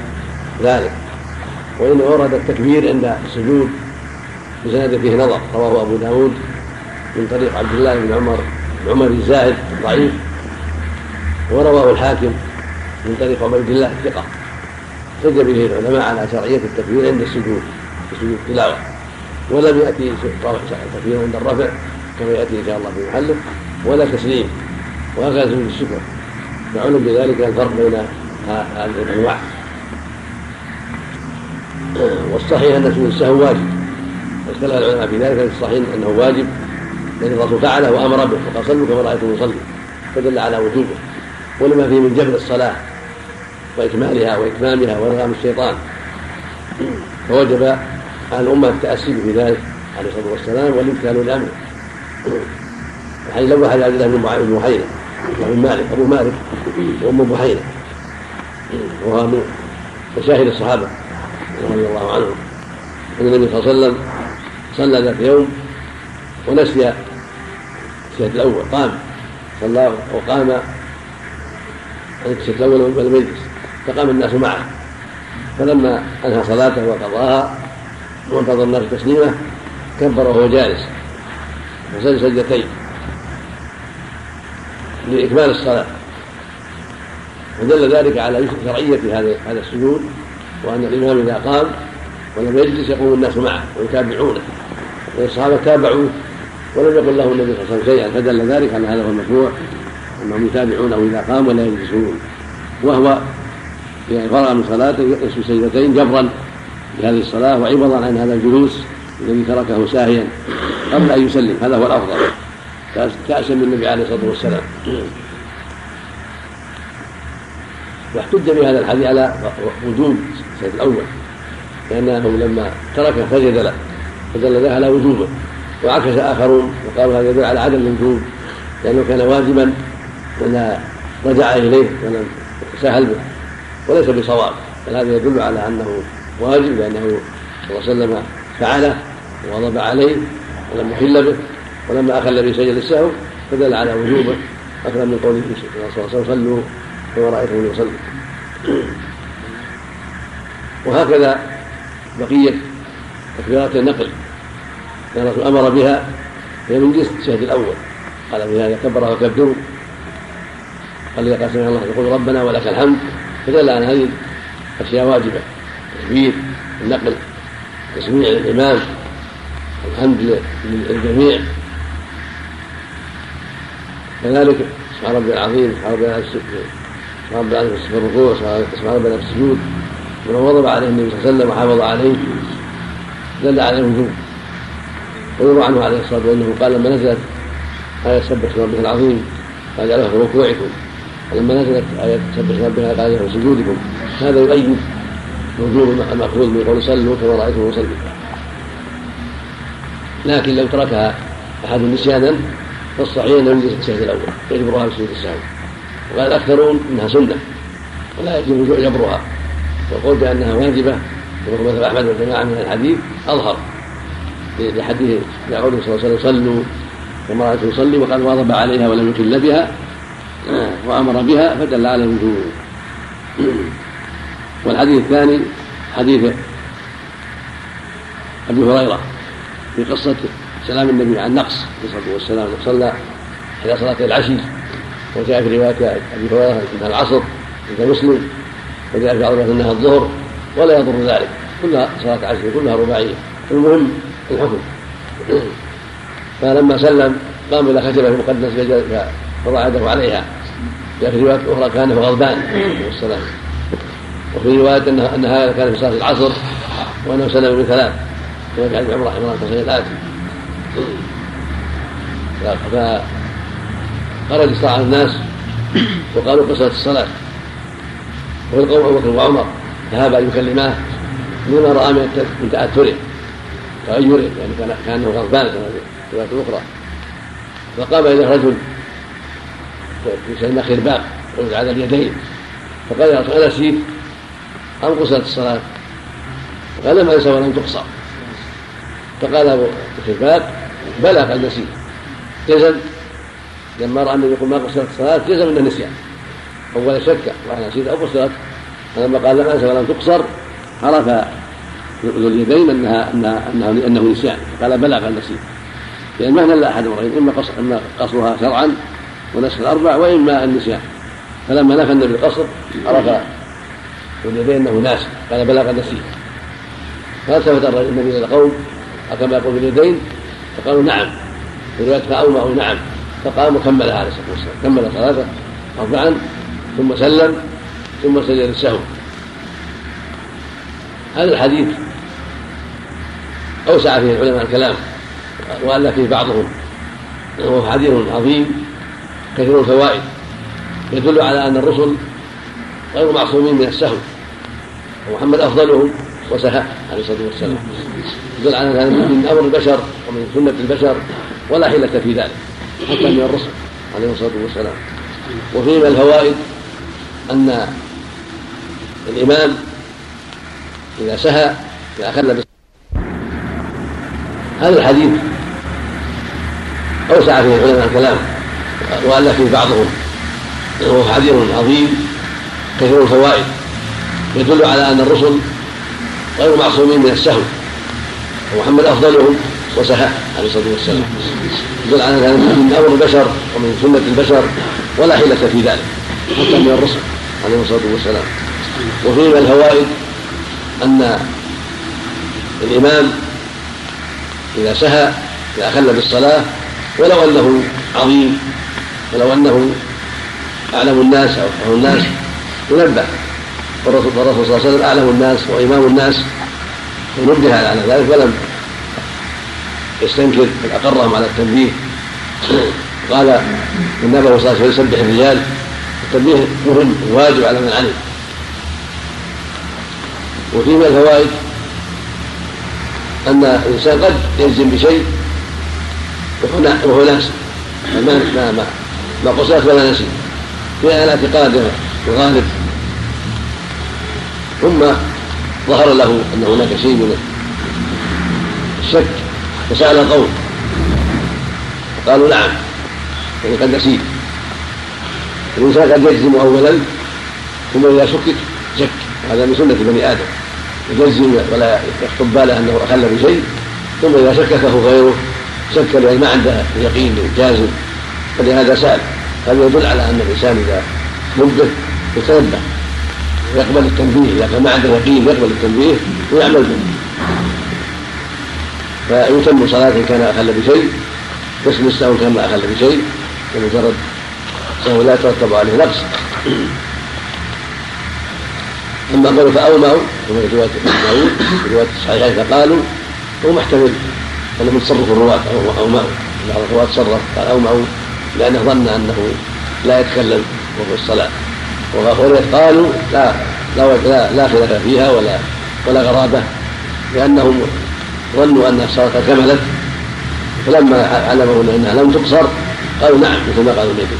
ذلك. وإن ورد التكبير عند السجود بسند فيه نظر رواه أبو داود من طريق عبد الله بن عمر عمر الزاهد ضعيف ورواه الحاكم من طريق عبيد الله الثقة. احتج به العلماء على شرعية التكبير عند السجود في سجود التلاوة. ولم يأتي تكبير عند الرفع كما يأتي إن شاء الله في محله. ولا تسليم. وهكذا سجود الشكر. فعلم بذلك الفرق بين هذه الأنواع. والصحيح أن سجود السهو واجب. اختلف العلماء في ذلك الصحيح أنه واجب. لأن الرسول فعله وأمر به. وقال صلوا كما رأيتم يصلي. فدل على وجوبه. ولما فيه من جبر الصلاة وإكمالها وإتمامها وإرغام الشيطان. فوجب على الأمة التاسي في ذلك عليه الصلاة والسلام والامتثال لامره الحديث الأول حديث عبد الله بن بحيرة وابن مالك أبو مالك وام بحيرة. وهو من مشاهد الصحابة رضي الله عنهم. أن النبي صلى الله عليه وسلم صلى ذات يوم ونسي الشهد الأول قام صلى وقام الشهد الأول ولم يجلس فقام الناس معه. فلما أنهى صلاته وقضاها وانتظر الناس تسليمه كبر وهو جالس وسجد سجدتين لإكمال الصلاة. ودل ذلك على شرعية هذا هذا السجود وأن الإمام إذا قام ولم يجلس يقوم الناس معه ويتابعونه. والصحابة تابعوه ولم يقل له النبي صلى الله عليه وسلم شيئا. فدل ذلك على هذا هو المشروع أنهم يتابعونه إذا قام ولا يجلسون. وهو إذا فرغ من صلاته يسجد سجدتين جبرا. لهذه الصلاة وعوضا عن هذا الجلوس الذي تركه ساهيا قبل أن يسلم. هذا هو الأفضل. كأسا من النبي عليه الصلاة والسلام. واحتج بهذا الحديث على وجوب السيد الأول لأنه لما تركه سجد له فدل ذلك على وجوبه. وعكس آخرون وقالوا هذا يدل على عدم الوجوب لأنه كان واجبا ولا رجع إليه ولم يتساهل به وليس بصواب. بل هذا يدل على أنه واجب لأنه صلى الله عليه وسلم فعله وغضب عليه ولم يحل به. ولما اخل به سجد السهو فدل على وجوبه أكثر من قوله صلى الله عليه وسلم صلوا كما رأيتم يصلي وهكذا بقية تكبيرات النقل. كان أمر بها هي من جنس الشهد الأول. قال في هذا كبر وكبروا قال إذا قال سمع الله يقول ربنا ولك الحمد. فدل على هذه الأشياء واجبة. تكبير النقل تسميع الإمام الحمد للجميع. كذلك سبحان ربي العظيم سبحان ربي سبحان ربي العظيم في الركوع سبحان ربي في السجود. ولو وضب عليه النبي صلى الله عليه وسلم وحافظ عليه دل على الوجوب. ويروى عنه عليه الصلاة والسلام أنه قال لما نزلت آية سبح اسم ربك العظيم قال جعلها في ركوعكم ولما نزلت آية سبح اسم ربك قال في سجودكم. هذا يؤيد وجوب المأخوذ من قول صلوا كما رأيتم يصلي. لكن لو تركها أحد نسيانا فالصحيح أنه يجلس التشهد الأول يجبرها بسجود السهو وقال الاكثرون إنها سنة ولا يجب جبرها. والقول بأنها واجبة كما مثل أحمد والجماعة من الحديث أظهر. لحديث لقوله صلى الله عليه وسلم صلوا كما رأيته يصلي وقد واظب عليها ولم يكل بها وأمر بها فدل على الوجوب. والحديث الثاني حديث أبي هريرة في قصة سلام النبي عن نقص عليه الصلاة والسلام صلى إلى صلاة العشي. وجاء في رواية أبي هريرة انها العصر عند مسلم. وجاء في بعض أنها الظهر ولا يضر ذلك. كلها صلاة عشر كلها رباعية. المهم الحكم. فلما سلم قام إلى خشبة مقدس فوضع يده عليها. جاء في رواية أخرى كان غضبان والسلام. وفي رواية ان هذا كان في صلاة العصر وأنه سلم من ثلاث كما في حديث عمر رحمه الله تصحيح الاتي فخرج صاع الناس وقالوا قصرت الصلاة. وفي القوم أبو بكر وعمر ذهب أن يكلماه لما رأى من تأثره. تغيره يعني كان كأنه غضبان كما في رواية أخرى فقام إليه رجل يسمى خرباق على اليدين. فقال يا رسول أنسيت أم قصرت الصلاة؟ قال لم أنسى ولم تقصر. فقال أبو خرباق بلى قد نسيت. جزم لما رأى النبي يقول ما قصرت الصلاة جزم انه نسيان أول شك وأنا نسيت أو قصرت. فلما قال لم انسى ولم تقصر عرف ذو اليدين أنها أنها انه, أنه نسيان. قال بلى قد نسيت. لأن مهنا لا أحد امرين إما قصر إما قصرها شرعا ونسخ الأربع وإما النسيان. فلما نفى النبي القصر عرف اليدين إنه ناسي قال بلى قد نسيت فالتفت النبي إلى القوم كما يقول باليدين؟ فقالوا نعم. في رواية فأومأوا نعم. فقام وكملها عليه الصلاة والسلام كمل صلاته أربعا ثم سلم ثم سجد السهو. هذا الحديث أوسع فيه العلماء الكلام وألا فيه بعضهم. وهو حديث عظيم كثير الفوائد يدل على أن الرسل غير معصومين من السهو. ومحمد أفضلهم وسهى عليه الصلاة والسلام. يدل على أن من أمر البشر ومن سنة البشر ولا حيلة في ذلك حتى من الرسل عليه الصلاة والسلام. وفيه من الفوائد أن الإمام إذا سهى إذا أخذ هذا الحديث أوسع فيه العلماء الكلام وألا فيه بعضهم وهو حديث عظيم كثير الفوائد. يدل على أن الرسل غير معصومين من السهو ومحمد أفضلهم وسهى عليه الصلاة والسلام. يدل على أن من أمر البشر ومن سنة البشر ولا حيلة في ذلك حتى من الرسل عليه الصلاة والسلام. وفيه من الفوائد أن الإمام إذا سهى إذا أخل بالصلاة ولو أنه عظيم ولو أنه أعلم الناس أو الناس ينبه والرسول صلى الله عليه وسلم أعلم الناس وإمام الناس ونبه على ذلك ولم يستنكر بل أقرهم على التنبيه. قال النبي صلى الله عليه وسلم يسبح الرجال التنبيه مهم واجب على من علم. وفيه من الفوائد أن الإنسان قد يجزم بشيء وهو ناسي ما ما ما ما قصرت ولا نسي. في الاعتقاد الغالب ثم ظهر له أن هناك شيء من الشك فسأل القوم فقالوا نعم يعني قد نسيت. الإنسان قد يجزم أولا ثم إذا شكك شك. هذا من سنة بني آدم. يجزم ولا يخطب باله أنه أخل بشيء ثم إذا شككه غيره شك لأن ما عنده يقين جازم. فلهذا سأل. هذا يدل على أن الإنسان إذا نبه يتنبه. ويقبل التنبيه إذا كان ما عنده يقين يقبل التنبيه ويعمل به. فيتم صلاة إن كان أخل بشيء قسم السهو كان ما أخل بشيء ومجرد سهو لا يترتب عليه نقص. أما قالوا فأومأوا كما في رواية ابن داوود في رواية الصحيحين فقالوا هو محتمل أنه من تصرف الرواة أو أومأوا بعض الرواة تصرف قال أومأوا لأنه ظن أنه لا يتكلم وهو الصلاة. وغيره قالوا لا لا لا, لا خلاف فيها ولا ولا غرابة لأنهم ظنوا أن الصلاة كملت فلما علموا أنها لم تقصر قالوا نعم مثل ما قالوا النبي.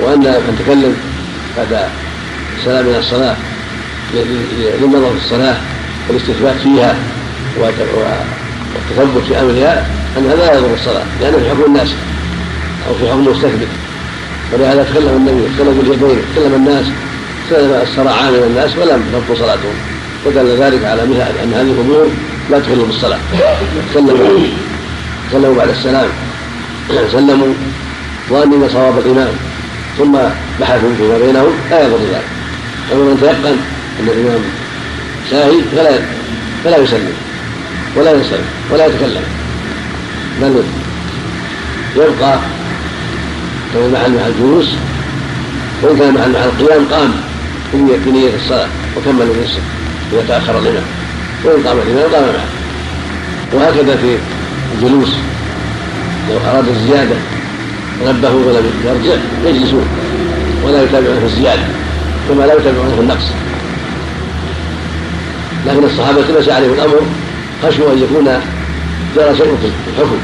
وأن من تكلم بعد السلام من الصلاة للنظر في الصلاة والاستثبات فيها والتثبت في أمرها أن هذا لا يضر الصلاة لأنه في حكم الناس أو في حكم مستثبت ولهذا تكلم النبي تكلم باليدين تكلم الناس تكلم السرعان من الناس ولم تبطل صلاتهم. ودل ذلك على أن هذه الأمور لا تخل بالصلاة. تكلموا تكلموا بعد السلام. سلموا ظانين صواب الإمام ثم بحثوا فيما بينهم لا يضر ذلك. أما من تيقن أن الإمام ساهي فلا فلا يسلم ولا يسلم ولا يتكلم. بل يبقى كان مع مع الجلوس وإن كان مع مع القيام قام بنية الصلاة وكمل نفسه إذا تأخر الإمام. وإن قام الإمام قام معه. وهكذا في الجلوس. لو أراد الزيادة نبهوا ولم يرجع يجلسون. ولا يتابعون في الزيادة كما لا يتابعون في النقص. لكن الصحابة ليس عليهم الأمر خشوا أن يكون جرى شيء في الحكم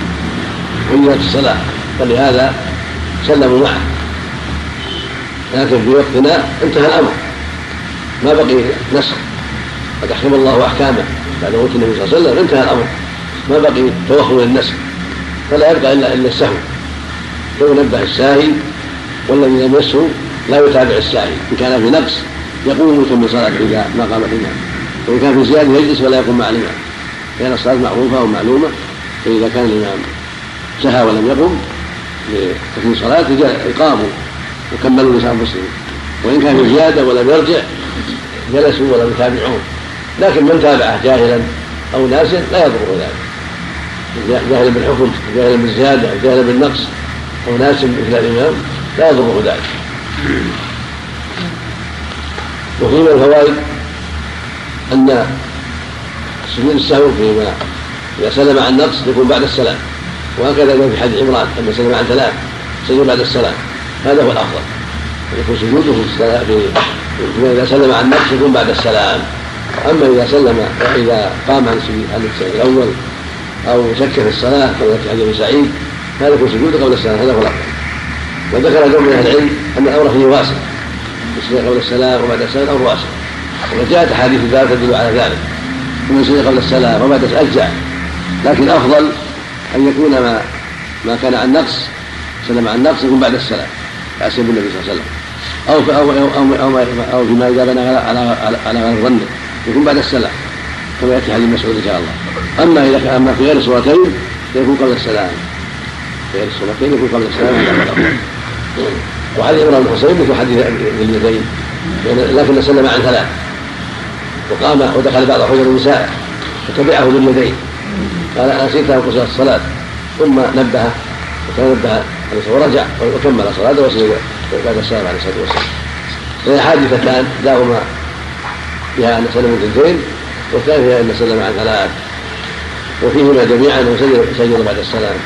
وإيجاد الصلاة. فلهذا سلموا معه. لكن في وقتنا انتهى الأمر. ما بقي نسخ قد أحكم الله أحكامه. بعد موت النبي صلى الله عليه وسلم انتهى الأمر. ما بقي توخم للنسخ فلا يبقى إلا إلا السهو. فينبه الساهي والذي لم يسهو لا يتابع الساهي. إن كان في نقص يقوم ويتم صلاته إذا ما قام الإمام وإن كان في زيادة يجلس ولا يقوم مع الإمام. لأن الصلاة معروفة ومعلومة. فإذا كان الإمام سهى ولم يقم لتكميل صلاته قاموا وكملوا لسان مسلم. وإن كان في زيادة ولم يرجع جلسوا ولم يتابعون لكن من تابعه جاهلا أو ناسيا لا يضر ذلك. جاهلا بالحكم جاهلا بالزيادة أو جاهلا بالنقص أو ناس مثل الإمام لا يضره ذلك. وفي من الفوائد أن سجود السهو فيما إذا سلم عن نقص يكون بعد السلام. وهكذا في حديث عمران لما سلم عن ثلاث سجد بعد السلام هذا هو الأفضل. يكون سجوده في إذا سلم عن نقص يكون بعد السلام. أما إذا سلم اذا قام عن السجود الأول أو شك في الصلاة كما في حديث سعيد هذا يكون سجوده قبل السلام هذا هو الأفضل. وذكر جمع من أهل العلم أن الامر فيه واسع السجود قبل السلام وبعد السلام أمر واسع وجاءت أحاديث ذلك تدل على ذلك. ومن سجد قبل السلام وبعد اجزاء لكن الأفضل أن يكون ما ما كان عن نقص سلم عن نقص يكون بعد السلام على سبيل النبي صلى الله عليه وسلم. أو أو أو أو, أو فيما إذا بنى على على غير ظنه يكون بعد السلام كما يأتي حديث مسعود إن شاء الله. أما إذا كان أما في غير الصورتين فيكون قبل السلام. في غير الصورتين يكون قبل السلام. وحديث عمران بن حسين مثل حديث اليدين لكن سلم عن ثلاث. وقام ودخل بعض حجر النساء فتبعه باليدين. قال نسيت ان قصر الصلاة. ثم نبه فتنبه ورجع وكمل صلاته وسجد بعد السلام عليه الصلاة والسلام. فهي حادثتان احداهما فيها أن سلم من اثنتين والثانيه فيها أن سلم عن ثلاث وفيهما جميعا انه سجد بعد السلام.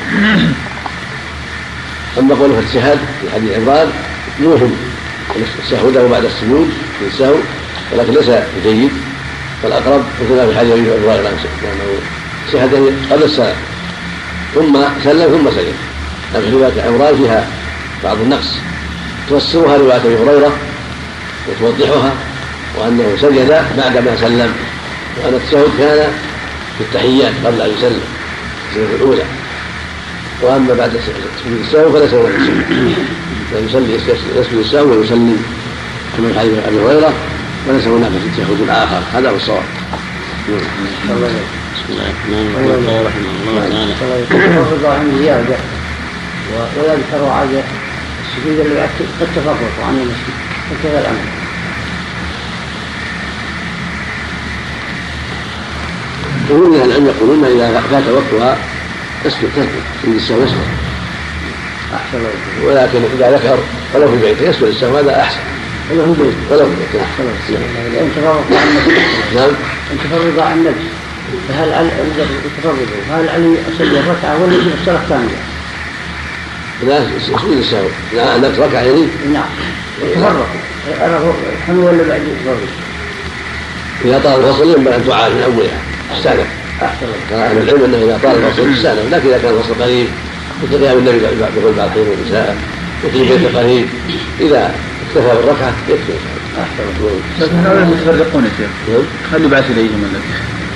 أما قوله في السهاد في حديث عمران يوهم له بعد السجود في السهو ولكن ليس بجيد فالأقرب مثل في حديث أبي هريرة سهد قبل السلام ثم سلم ثم سجد لكن رواية عمران فيها بعض النقص. تفسرها رواية أبي هريرة وتوضحها وأنه سجد بعدما سلم. وأن التشهد كان في التحيات قبل أن يسلم السنة الأولى. وأما بعد سجود السهو فليس هو فيصلي يسجد السهو ويسلم كما في حديث أبي هريرة وليس هناك تشهد اخر هذا هو الصواب. بسم الله. الرحمن الرحيم رحمه الله تعالى الله عن زياده ويذكر عاد السجود اللي قد تفرقوا عن المسجد. فكذا الأمر. ومن أهل العلم يقولون إذا فات وقتها اسكت تسكت سجود السهو يسكت أحسن ولكن إذا ذكر ولو في البيت يسكت السهو هذا أحسن. ولو في البيت ولو في تفرق عن النفس نعم. ان تفرق عن النفس فهل علي تفرقوا فهل علي اسجل ركعه ولا يجب الصلاة كامله؟ لا سجود السهو لا انك ركعة يعني. نعم. تفرقوا. حمل ولا بعد؟ يتفرقوا؟ إذا طال الفصل ينبغي أن تعاد من أولها. استانف أحسن. قال أهل العلم أنه إذا طال الفصل استانف لكن إذا كان الفصل قريب مثل قيام النبي بقول بعض الحين والنساء مثل البيت قريب إذا اكتفى بالركعة يكفي. أحسن. هؤلاء المتفرقون يا شيخ. نعم. هل يبعث إليهم ولا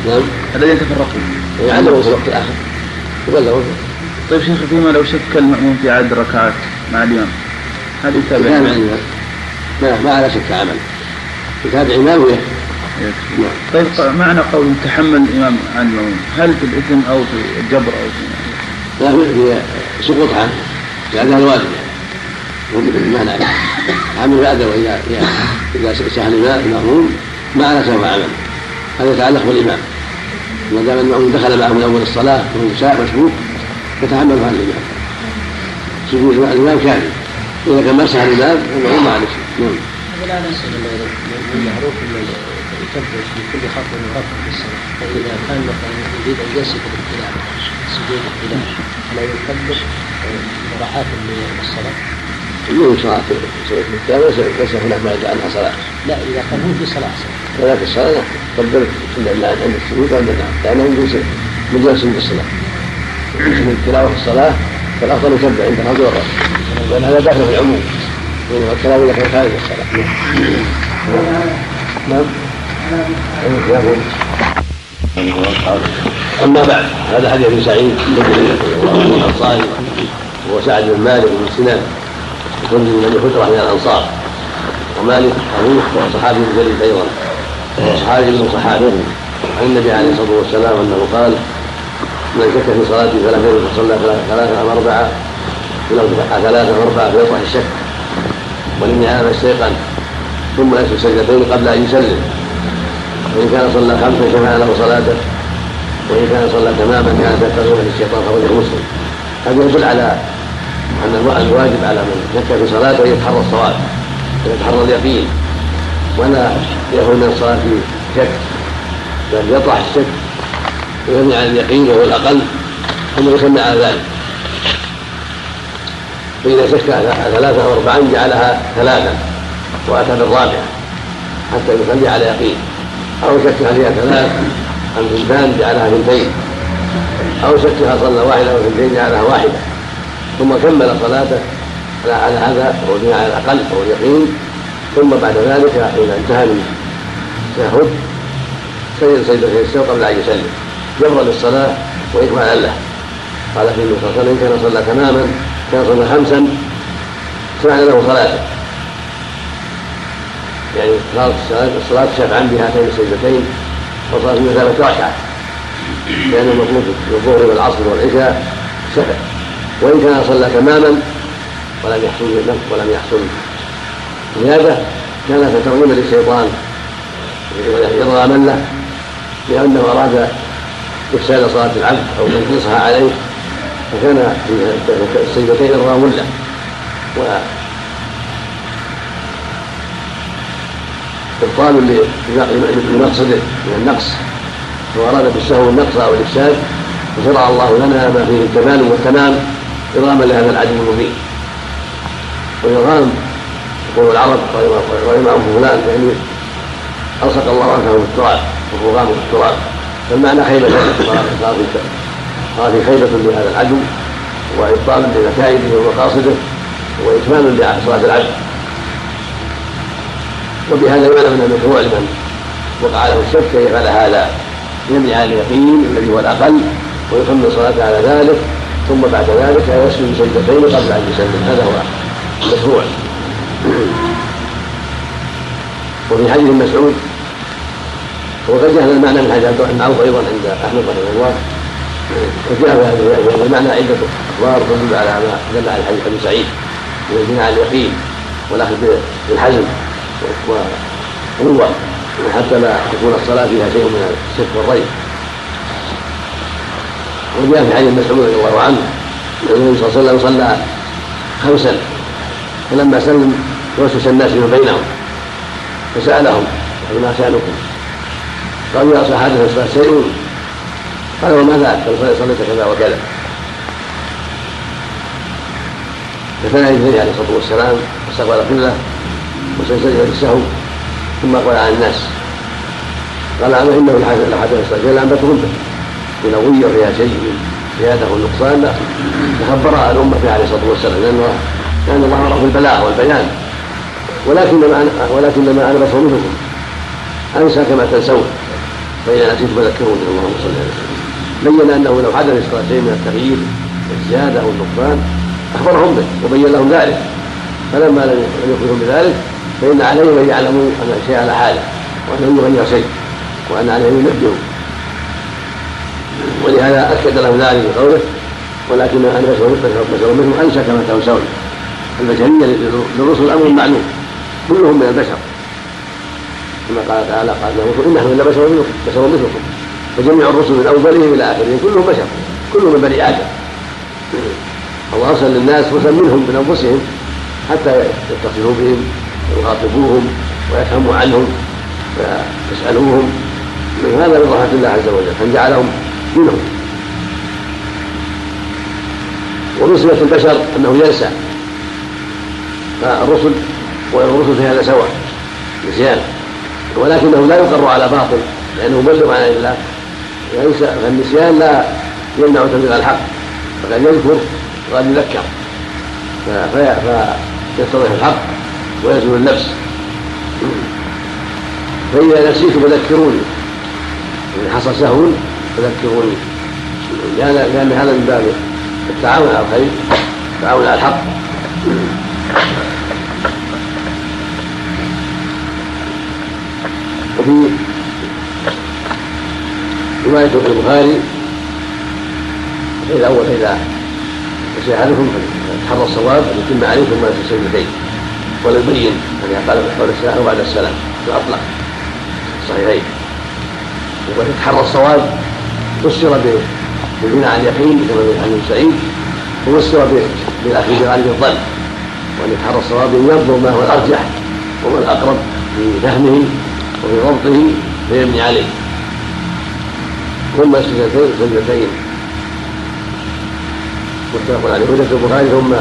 نعم. الذين تفرقوا في الوقت الآخر. يبلغوا طيب شيخ فيما لو شك المأموم في عدد الركعات مع الإمام؟ هل يتابع؟ الإمام؟ ما ما على شك عمل. يتابع ويكفي. يكفي. طيب معنى قول تحمل الإمام عن المأموم هل في الإثم أو في الجبر أو في لا هي سقوط عنه لأنها الواجب. يعني ما نعلم عمل بعد واذا اذا سهل المأموم ما على سوف عمل. هذا يتعلق بالإمام. ما دام المأموم دخل معه من أول الصلاة وهو شاء مشبوك يتحمل عن الإمام. سجود الإمام كامل إذا كان سهل الإمام المأموم ما عليه شيء. نعم. المعروف يكبر في كل خطوه ورفع في الصلاه فاذا كان مثلا يريد ان يسجد الابتلاء سجود الابتلاء فلا يكبر مراعاه للصلاه من صلاة الكتاب ليس هناك ما يدعى عنها صلاة لا إذا كان هو في صلاة. صلاة. ولكن الصلاة لا قدر عند السجود النعم لأنه من من من الصلاة من التلاوة في الصلاة فالأفضل يكبر عند والرأس لأن هذا داخل في العموم. بينما كان خارج الصلاة. نعم. أما بعد هذا حديث ابن سعيد الأنصاري وهو سعد بن مالك بن سنان يكون من بني حجرة من الأنصار. ومالك أبوه صحابي جليل أيضا. وهو صحابي من صحابه. عن النبي عليه الصلاة والسلام أنه قال من شك في صلاته فلا خير فصلى ثلاثة أم أربعة ولو ثلاثة أم أربعة فيطرح الشك وإن هذا استيقن ثم يسجد سجدتين قبل أن يسلم. وإن كان صلى خمسا شفع له صلاته وإن كان صلى تماما كانت ترغيبا للشيطان فهو مسلم. هذا يدل على أن الواجب على من شك في صلاته أن يتحرى الصواب ويتحرى اليقين. ولا من الصلاة في شك بل يطرح الشك ويبني على اليقين وهو الأقل ثم يسمي على ذلك. فإذا شك ثلاثة أو أربعا جعلها ثلاثا وأتى بالرابعة حتى يصلي على يقين. أو شك فيها ثلاث عن ثنتان جعلها ثنتين أو شكها صلى واحدة أو ثنتين جعلها واحدة. ثم كمل صلاته على هذا وهو على الأقل وهو اليقين. ثم بعد ذلك إذا انتهى من التشهد سجد سجدتين السوء قبل أن يسلم جبرا للصلاة وإكمالا له. قال في النبي صلى الله عليه وسلم كان صلى تماما كان صلى خمسا سمعنا له صلاته يعني صلاة الصلاة شفعا بهاتين السجدتين وصلاة مثابة ركعة. لأنه مطلوب الظهر والعصر والعشاء شفع. وإن كان صلى تماما ولم يحصل ولم يحصل زيادة كان ترغيما للشيطان إرغاما له لأنه أراد إفساد صلاة العبد أو تنقيصها عليه فكان في السجدتين إرغام له. إبطال لمقصده من النقص وأراد بالسهو النقص أو الإفساد فشرع الله لنا ما فيه الكمال والتمام إرغاما لهذا العدو المبين. والإرغام يقول العرب رغم عنه فلان يعني ألصق الله عنه في التراب وهو غام في التراب. فالمعنى خيبة في خيبة لهذا العدو وإبطال لمكائده ومقاصده وإكمال لصلاة العبد وبهذا يعلم من المشروع لمن وقع له الشك ان يفعل هذا؟ يبني على اليقين الذي هو الأقل ويكمل صلاته على ذلك ثم بعد ذلك يسجد سجدتين قبل أن يسلم. هذا هو المشروع. وفي حديث مسعود وقد هذا المعنى من حديث عبد الرحمن عوف أيضا عند أحمد رحمه الله. وجاء هذا المعنى عده أخبار تدل على ما دل على حديث أبي سعيد من البناء على اليقين والأخذ بالحزم وقوة حتى لا تكون الصلاة فيها شيء من الشك والريب. وجاء في حديث مسعود رضي الله عنه النبي صلى الله عليه وسلم صلى خمسا فلما سلم توسوس الناس من بينهم فسألهم ما شأنكم قالوا يا أصحاب حدث الصلاة شيء قال وما ذاك؟ قال صليت كذا وكذا. فثنى النبي عليه الصلاة والسلام واستقبل قبله وسجد السهو ثم قال عن الناس قال أما إنه لحدث الصلاه لم تكن بلغيه فيها شيء زياده والنقصان لا تخبر الأمة عليه الصلاة والسلام لأنه لأن الله أمر بالبلاغ والبيان. ولكنما أنا ولكنما أنا بشر مثلكم أنسى كما تنسون. فاذا نسيت فذكروني اللهم صل على وسلم بين أنه لو حدث شيء من التغيير والزياده والنقصان أخبرهم به وبين لهم ذلك. فلما لم يخبرهم بذلك فإن عليهم أن يعلموا أن الشيء على حالة وأنه يغير شيء وأن عليهم ينبهوا. ولهذا أكد لهم ذلك بقوله ولكن أنا بشر منهم أنسى كما تنسون. البشرية للرسل أمر معلوم كلهم من البشر. كما قال تعالى قال له إن نحن إلا بشر مثلكم بشر مثلكم. فجميع الرسل من أولهم إلى آخرهم كلهم بشر كلهم من بني آدم. الله أرسل للناس رسلا منهم من أنفسهم حتى يتصلوا بهم ويخاطبوهم ويفهموا عنهم ويسألوهم. هذا من رحمة الله عز وجل أن جعلهم منهم. صفة البشر أنه ينسى. فالرسل والرسل في هذا سواء نسيان ولكنه لا يقر على باطل لأنه مبلغ عن الله فالنسيان لا يمنع تبليغ الحق. فقد يذكر وقد يذكر. فيتضح الحق ويزول النفس. فإذا نسيت فذكروني. إن حصل سهو فذكروني لأن هذا من باب التعاون على الخير التعاون على الحق. وفي رواية في البخاري أول فإذا نسي أحدكم فليتحرى الصواب أن يتم عليه ثم السجدتين ولا يبين أن قال قبل السلام أو بعد السلام في الأطلق الصحيحين. ويتحرى الصواب فسر بالبناء على اليقين كما حديث سعيد وفسر بالاخذ بغالب الظن. وأن يتحرى الصواب ينظر ما هو الأرجح وما الأقرب في فهمه وفي ضبطه فيبني عليه. ثم السجدتين سجدتين. متفق عليه. وجدت البخاري ثم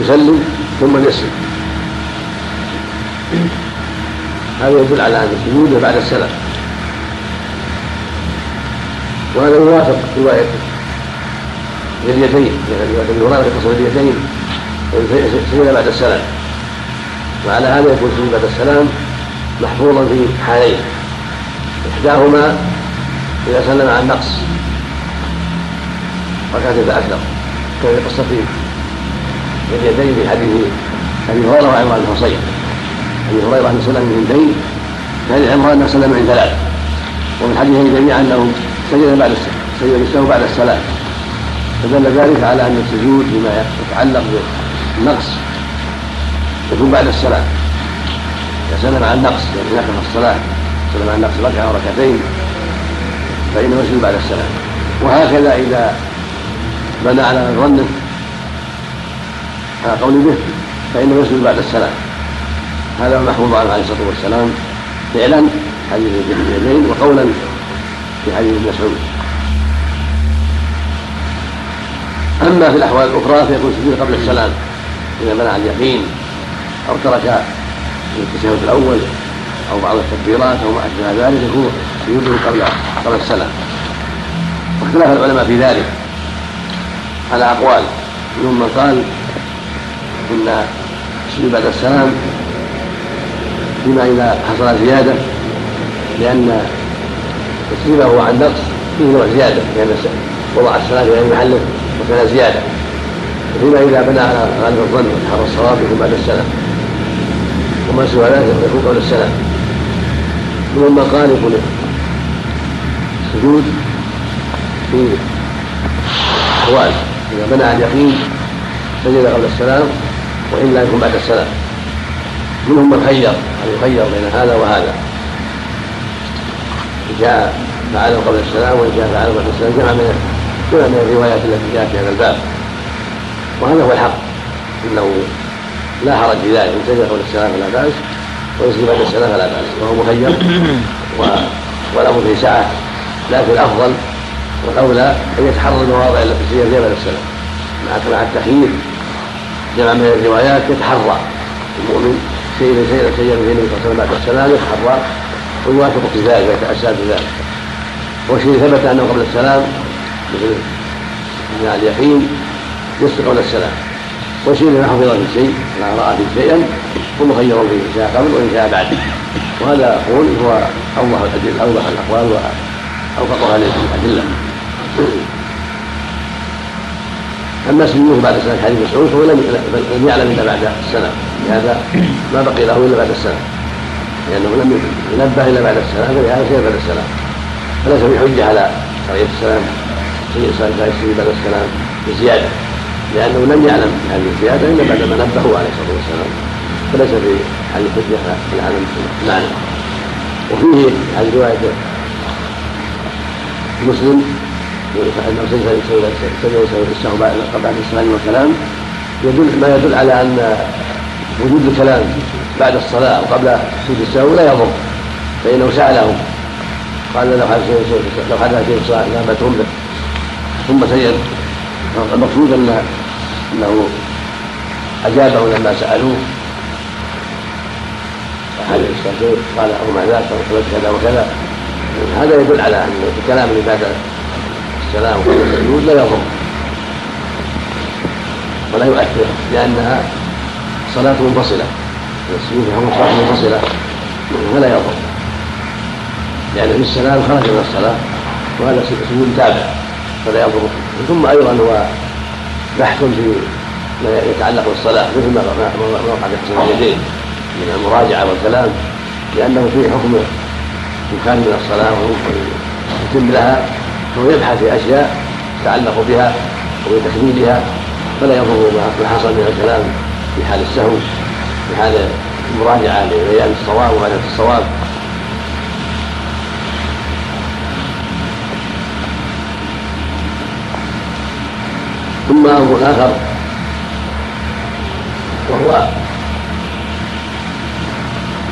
يسلم ثم يسلم هذا يدل على ان السجود بعد السلام. وهذا يوافق رواية اليدين روايه ابي هريره يقصر اليدين سجد بعد السلام. وعلى هذا يكون السجود بعد السلام محفوظا في حالين. إحداهما إذا سلم عن نقص. ركعتين فأكثر كما قصة اليدين في حديث أبي هريرة وعمران بن حصين أبي هريرة أن سلم من دين كان عمران أنه سلم من ثلاث. ومن حديثهم جميعا أنه سجد بعد سجد بعد السلام. فدل ذلك على أن السجود فيما يتعلق بالنقص يكون بعد السلام إذا سلم عن نقص يعني نقص الصلاة سلم عن نقص ركعة أو ركعتين فإنه يسجد بعد السلام وهكذا إذا بنى على ظنه على قول به فإنه يسجد بعد السلام هذا محفوظ عنه عليه الصلاة والسلام فعلا حديث اليدين وقولا في حديث ابن مسعود. أما في الأحوال الأخرى فيكون سجود قبل السلام إذا منع اليقين أو ترك التشهد الأول أو بعض التكبيرات أو ما أشبه ذلك يكون سجوده قبل قبل السلام. واختلف العلماء في ذلك. على أقوال. منهم من قال إن السجود بعد السلام فيما إذا حصل زيادة لأن تسليمه عن نقص فيه نوع زيادة لأن وضع السلام في غير محله وكان زيادة. وفيما إذا بنى على غالب الظن وتحرى الصواب يكون بعد السلام. وما سوى ذلك يكون قبل السلام. من قال يكون السجود في أحوال. إذا بنى على اليقين سجد قبل السلام وإلا يكون بعد السلام. منهم من خير. أن يخير بين هذا وهذا. إن شاء فعله قبل السلام وإن شاء فعله بعد السلام جمع من من الروايات التي جاءت في هذا الباب. وهذا هو الحق. إنه لا حرج في ذلك. ان سجد قبل السلام فلا بأس ويسجد بعد السلام فلا بأس. وهو مخير. وله في سعه لكن الأفضل والأولى أن يتحرر المواضع التي سجد فيها بعد السلام. مع مع التخيير. جمع من الروايات يتحرى. المؤمن شيء شيء سجد فيه النبي صلى الله عليه وسلم بعد السلام يتحرى. ويوافق في ذلك ويتأسى بذلك. والشيء ثبت أنه قبل السلام مثل اليقين قبل السلام. والشيء ما حفظ في شيء ما رأى في شيئا ومخير فيه إن شاء قبل وإن شاء بعد. وهذا أقول هو أوضح الأدلة أوضح الأقوال واوفقها للادله أما سجوده بعد سنة حديث مسعود فهو لم لم يعلم إلا بعد السلام لهذا ما بقي له إلا بعد السلام لأنه لم ينبه إلا بعد السلام فلهذا سير بعد السلام فليس بحجه على قضيه السلام. سيد سيد بعد السلام بزيادة لأنه لم يعلم بهذه الزيادة إلا بعدما نبهه عليه الصلاة والسلام. فليس في حل الحجة في العالم معنى وفيه هذه رواية مسلم أنه سجد بعد السلام والكلام. يدل ما يدل على أن وجود الكلام بعد الصلاة أو قبل سجود السهو لا يضر فإنه سأله قال لو حدث لو حدث شيء الصلاة لا به ثم سجد المقصود ان أنه أجابه لما سألوه. هل يستغفر قال أو ما أو كذا وكذا هذا يدل على أن الكلام اللي بعد السلام وقبل السجود لا يضر. ولا يؤثر لأنها صلاة منفصلة. السجود هو صلاة منفصلة فلا يضر. لأن في السلام خرج من الصلاة وهذا سجود تابع فلا يضر. ثم أيضا هو بحث في ما يتعلق بالصلاة مثل ما وقع في حسن اليدين من المراجعة والكلام لأنه في حكم من الصلاة ويتم لها فهو يبحث في أشياء يتعلق بها وبتكميلها فلا يضر ما حصل من الكلام في حال السهو في حال المراجعة لبيان الصواب ومعرفه الصواب. ثم أمر آخر. وهو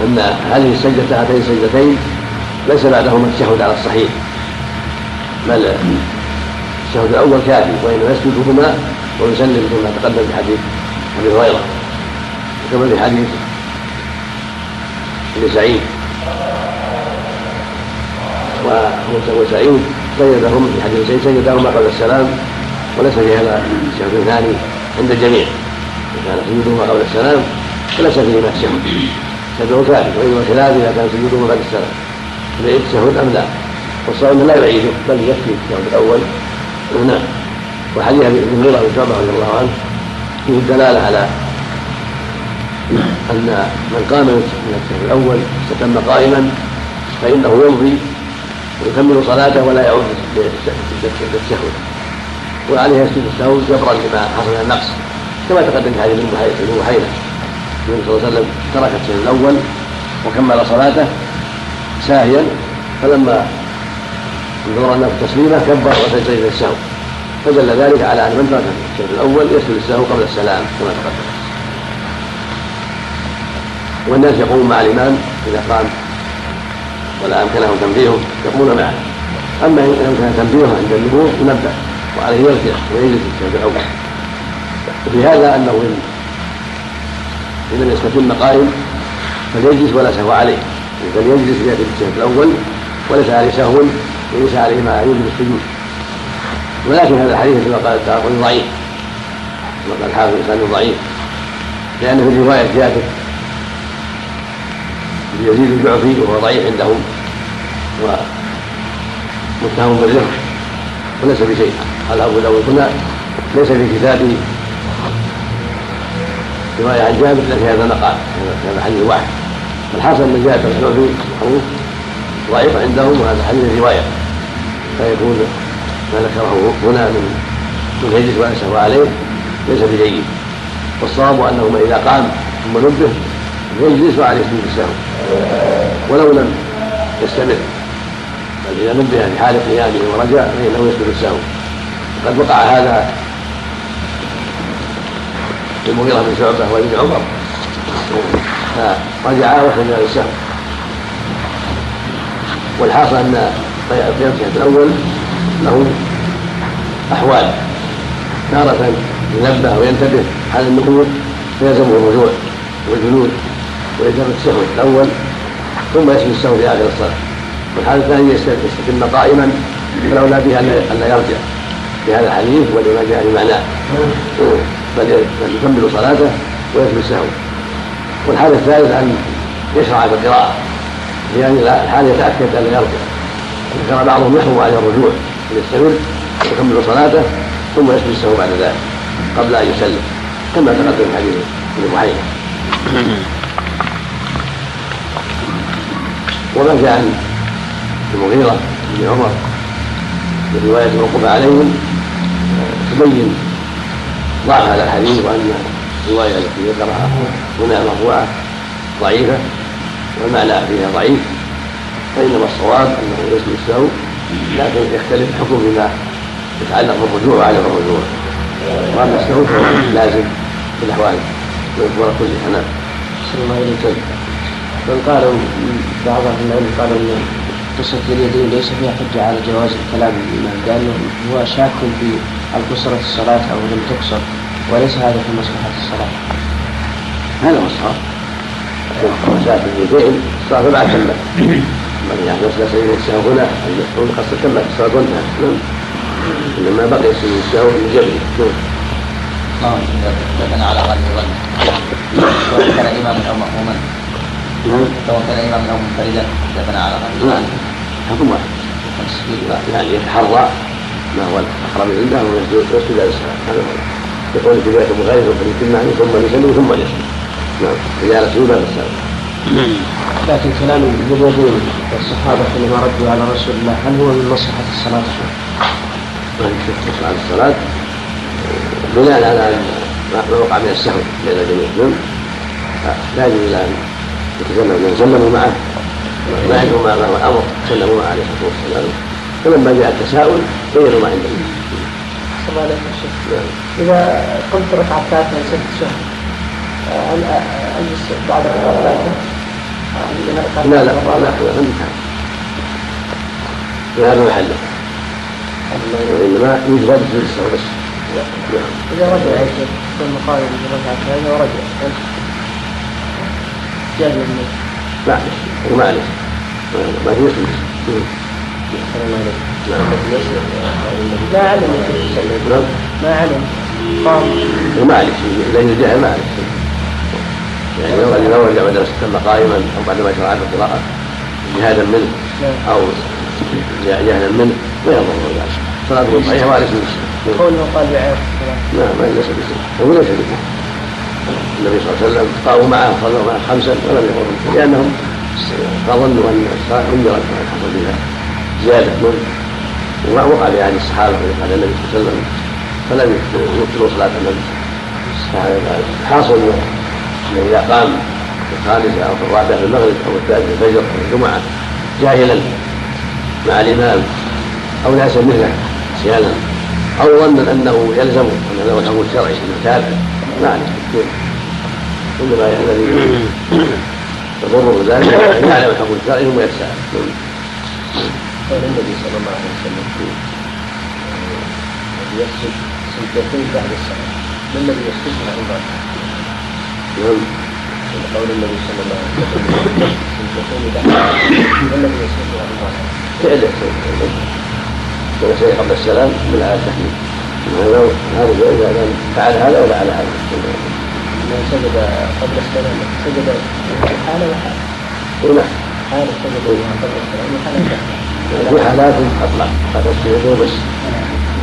أن هذه السجدة هاتين السجدتين ليس بعدهما التشهد على الصحيح بل التشهد الأول كافي وإنما يسجدهما ويسلم كما تقدم في حديث أبي هريرة وكما في حديث ابن سعيد. وسعيد سجدهم في حديث سعيد سجدهما قبل السلام وليس في هذا الشهد الثاني عند الجميع. كان سجودهما قبل السلام فليس فيهما الشهد سجده كافي وإنما خلاف إذا كان سجودهما بعد السلام. يعيد التشهد أم لا؟ والصواب لا يعيده بل يكفي التشهد الأول نعم وحديث ابن هريرة بن شعبة رضي الله عنه فيه الدلالة على أن من قام من التشهد الأول استتم قائما فإنه يمضي ويكمل صلاته ولا يعود للتشهد وعليه يسجد السهو جبرا لما حصل من النقص. كما تقدم في حديث ابن بحيرة النبي صلى الله عليه وسلم ترك التشهد الأول وكمل صلاته ساهيا فلما انظر الناس تسليمه كبر وسجد السهو فدل ذلك على أن من ترك التشهد الأول يسجد السهو قبل السلام كما تقدم. والناس يقومون مع الإمام إذا قام ولا أمكنهم تنبيهه يقومون معه. أما إن امكن تنبيهه عند النبوه ينبه. وعليه يرجع ويجلس الشهد الأول وفي هذا أنه إن لم يستتم قائم فليجلس ولا سهو عليه. بل يجلس في الشهد الأول وليس عليه سهو وليس عليه ما يوجب السجود. ولكن هذا الحديث كما قال التعاقل ضعيف. كما قال الحافظ الانسان ضعيف. لأنه في رواية جابر يزيد الجعفي وهو ضعيف عندهم. ومتهم بالرفق. وليس بشيء. قال أبو داود هنا ليس في كتابه رواية عن جابر في هذا المقام هذا حديث واحد. الحسن بن جابر الجعفي معروف ضعيف عندهم وهذا حديث رواية. فيكون ما ذكره هنا من من يجلس ولا عليه ليس بجيد. والصواب انه إذا قام ثم نبه يجلس وعليه سجود السهو. ولو لم يستمر. بل إذا نبه في حال قيامه ورجع فإنه يسجد السهو. وقد وقع هذا المغيرة بن شعبة وابن عمر. فرجعا وخرج السهو والحاصل أن قيام الأول له أحوال. تارة ينبه وينتبه حال النقود فيلزمه الرجوع والجلوس وإجابة السهو الأول ثم يسجد السهو في آخر الصلاة. والحال الثاني يستتم قائما فالأولى به ألا يرجع. في هذا الحديث ولما جاء في معناه بل يكمل صلاته ويسجد السهو. والحال الثالث أن يشرع في القراءة لأن الحال يتأكد أن يرجع. ذكر بعضهم يحرم عليه الرجوع يستمر ويكمل صلاته ثم يسجد السهو بعد ذلك قبل أن يسلم. كما تقدم في حديث ابن بحيرة وما جاء عن المغيرة بن عمر في رواية الوقوف عليهم تبين ضعف هذا الحديث وأن الرواية التي ذكرها هنا مرفوعة ضعيفة والمعنى فيها ضعيف فإنما الصواب أنه يسجد السهو لكن يختلف الحكم فيما يتعلق بالرجوع وعدم الرجوع وأما السهو فهو لازم في الأحوال ويكبر كلها نعم. الله وسلم من قالوا بعض أهل العلم قالوا أن قصة اليدين ليس فيها حجة على جواز الكلام الإمام لأنه هو شاك في هل قصرت الصلاة أو لم تقصر وليس هذا في مصلحة الصلاة. هذا هو الصواب. اليدين الصلاة بعد كمل. من يعني يصل سيد السهو هنا المسؤول قصر كمل الصلاة. نعم. إنما بقي سيد السهو من جبهه. نعم. كان على غالب الظن سواء كان إماما أو مأموما سواء كان إماما أو منفردا كان على غالب الظن حكم واحد يعني يتحرى ما هو الأقرب عنده ويسجد على السلام هذا هو يقول في بيت مغير فليتم معه ثم يسلم ثم يسلم نعم. إذا رسول بعد السلام لكن كلام اليدين والصحابة حينما ردوا على رسول الله هل هو من مصلحة الصلاة؟ ما مصلحة الصلاة؟ بناء على ما وقع من السهو بين الجميع. نعم. لا يجوز أن يتكلم يتكلموا معه. ما عندهم الامر سلموا عليه الصلاه والسلام فلما جاء التساؤل بينوا ما عندهم الله عليك يا شيخ إذا قمت ركعة ثالثة نسيت الشهر هل أجلس بعد الركعة الثالثة؟ لا لا لا لا هذا محله وإنما في السهو بس. إذا رجع يا شيخ يكون مقابل إذا رجع الثالثة ورجع جاز منه معلش ومعلش ما في مسلم نعم ما علم نعم ما علم قام ومعلش إذا يرجع معلش يعني لو لو رجع مدرسة تم قائما أو بعد ما شرع في القراءة جهادا منه أو جهلا منه ما يضر ذلك صلاته صحيحة وعليه السلام قول من قال الصلاة لا ما ليس بشيء هو ليس بشيء النبي صلى الله عليه وسلم قاموا معه صلوا معه خمسا ولم يقروا لانهم فظنوا ان الصلاه انذرت ما حصل بها زيادة من وما وقع عهد الصحابه بعد النبي صلى الله عليه وسلم. فلم يبطلوا صلاة النبي. حاصل انه اذا قام في الخامسه أو في الرابعه في المغرب أو الثالثه في الفجر أو الجمعة جاهلا مع الإمام أو لا مثله نسيانا أو ظنا أنه يلزم أن له الحكم الشرعي أنه تابع. ما عليه إنما الذي يضره ذلك يعلم الحكم الشرعي ثم يتساءل. قول النبي صلى الله عليه وسلم يسجد سجدتين بعد الصلاة. ما الذي يسجدها عند نعم قول النبي صلى الله عليه وسلم. سجدتين بعد الصلاة. ما الذي يسجدها عند فعله كما شيء قبل السلام من على التحميد. هذا هذا كان فعل هذا ولا على هذا؟ من سجد قبل السلام. سجد حالة وحالة. هنا. حالة سجد قبل السلام. وحالة. في حالات اطلق قد السجود بس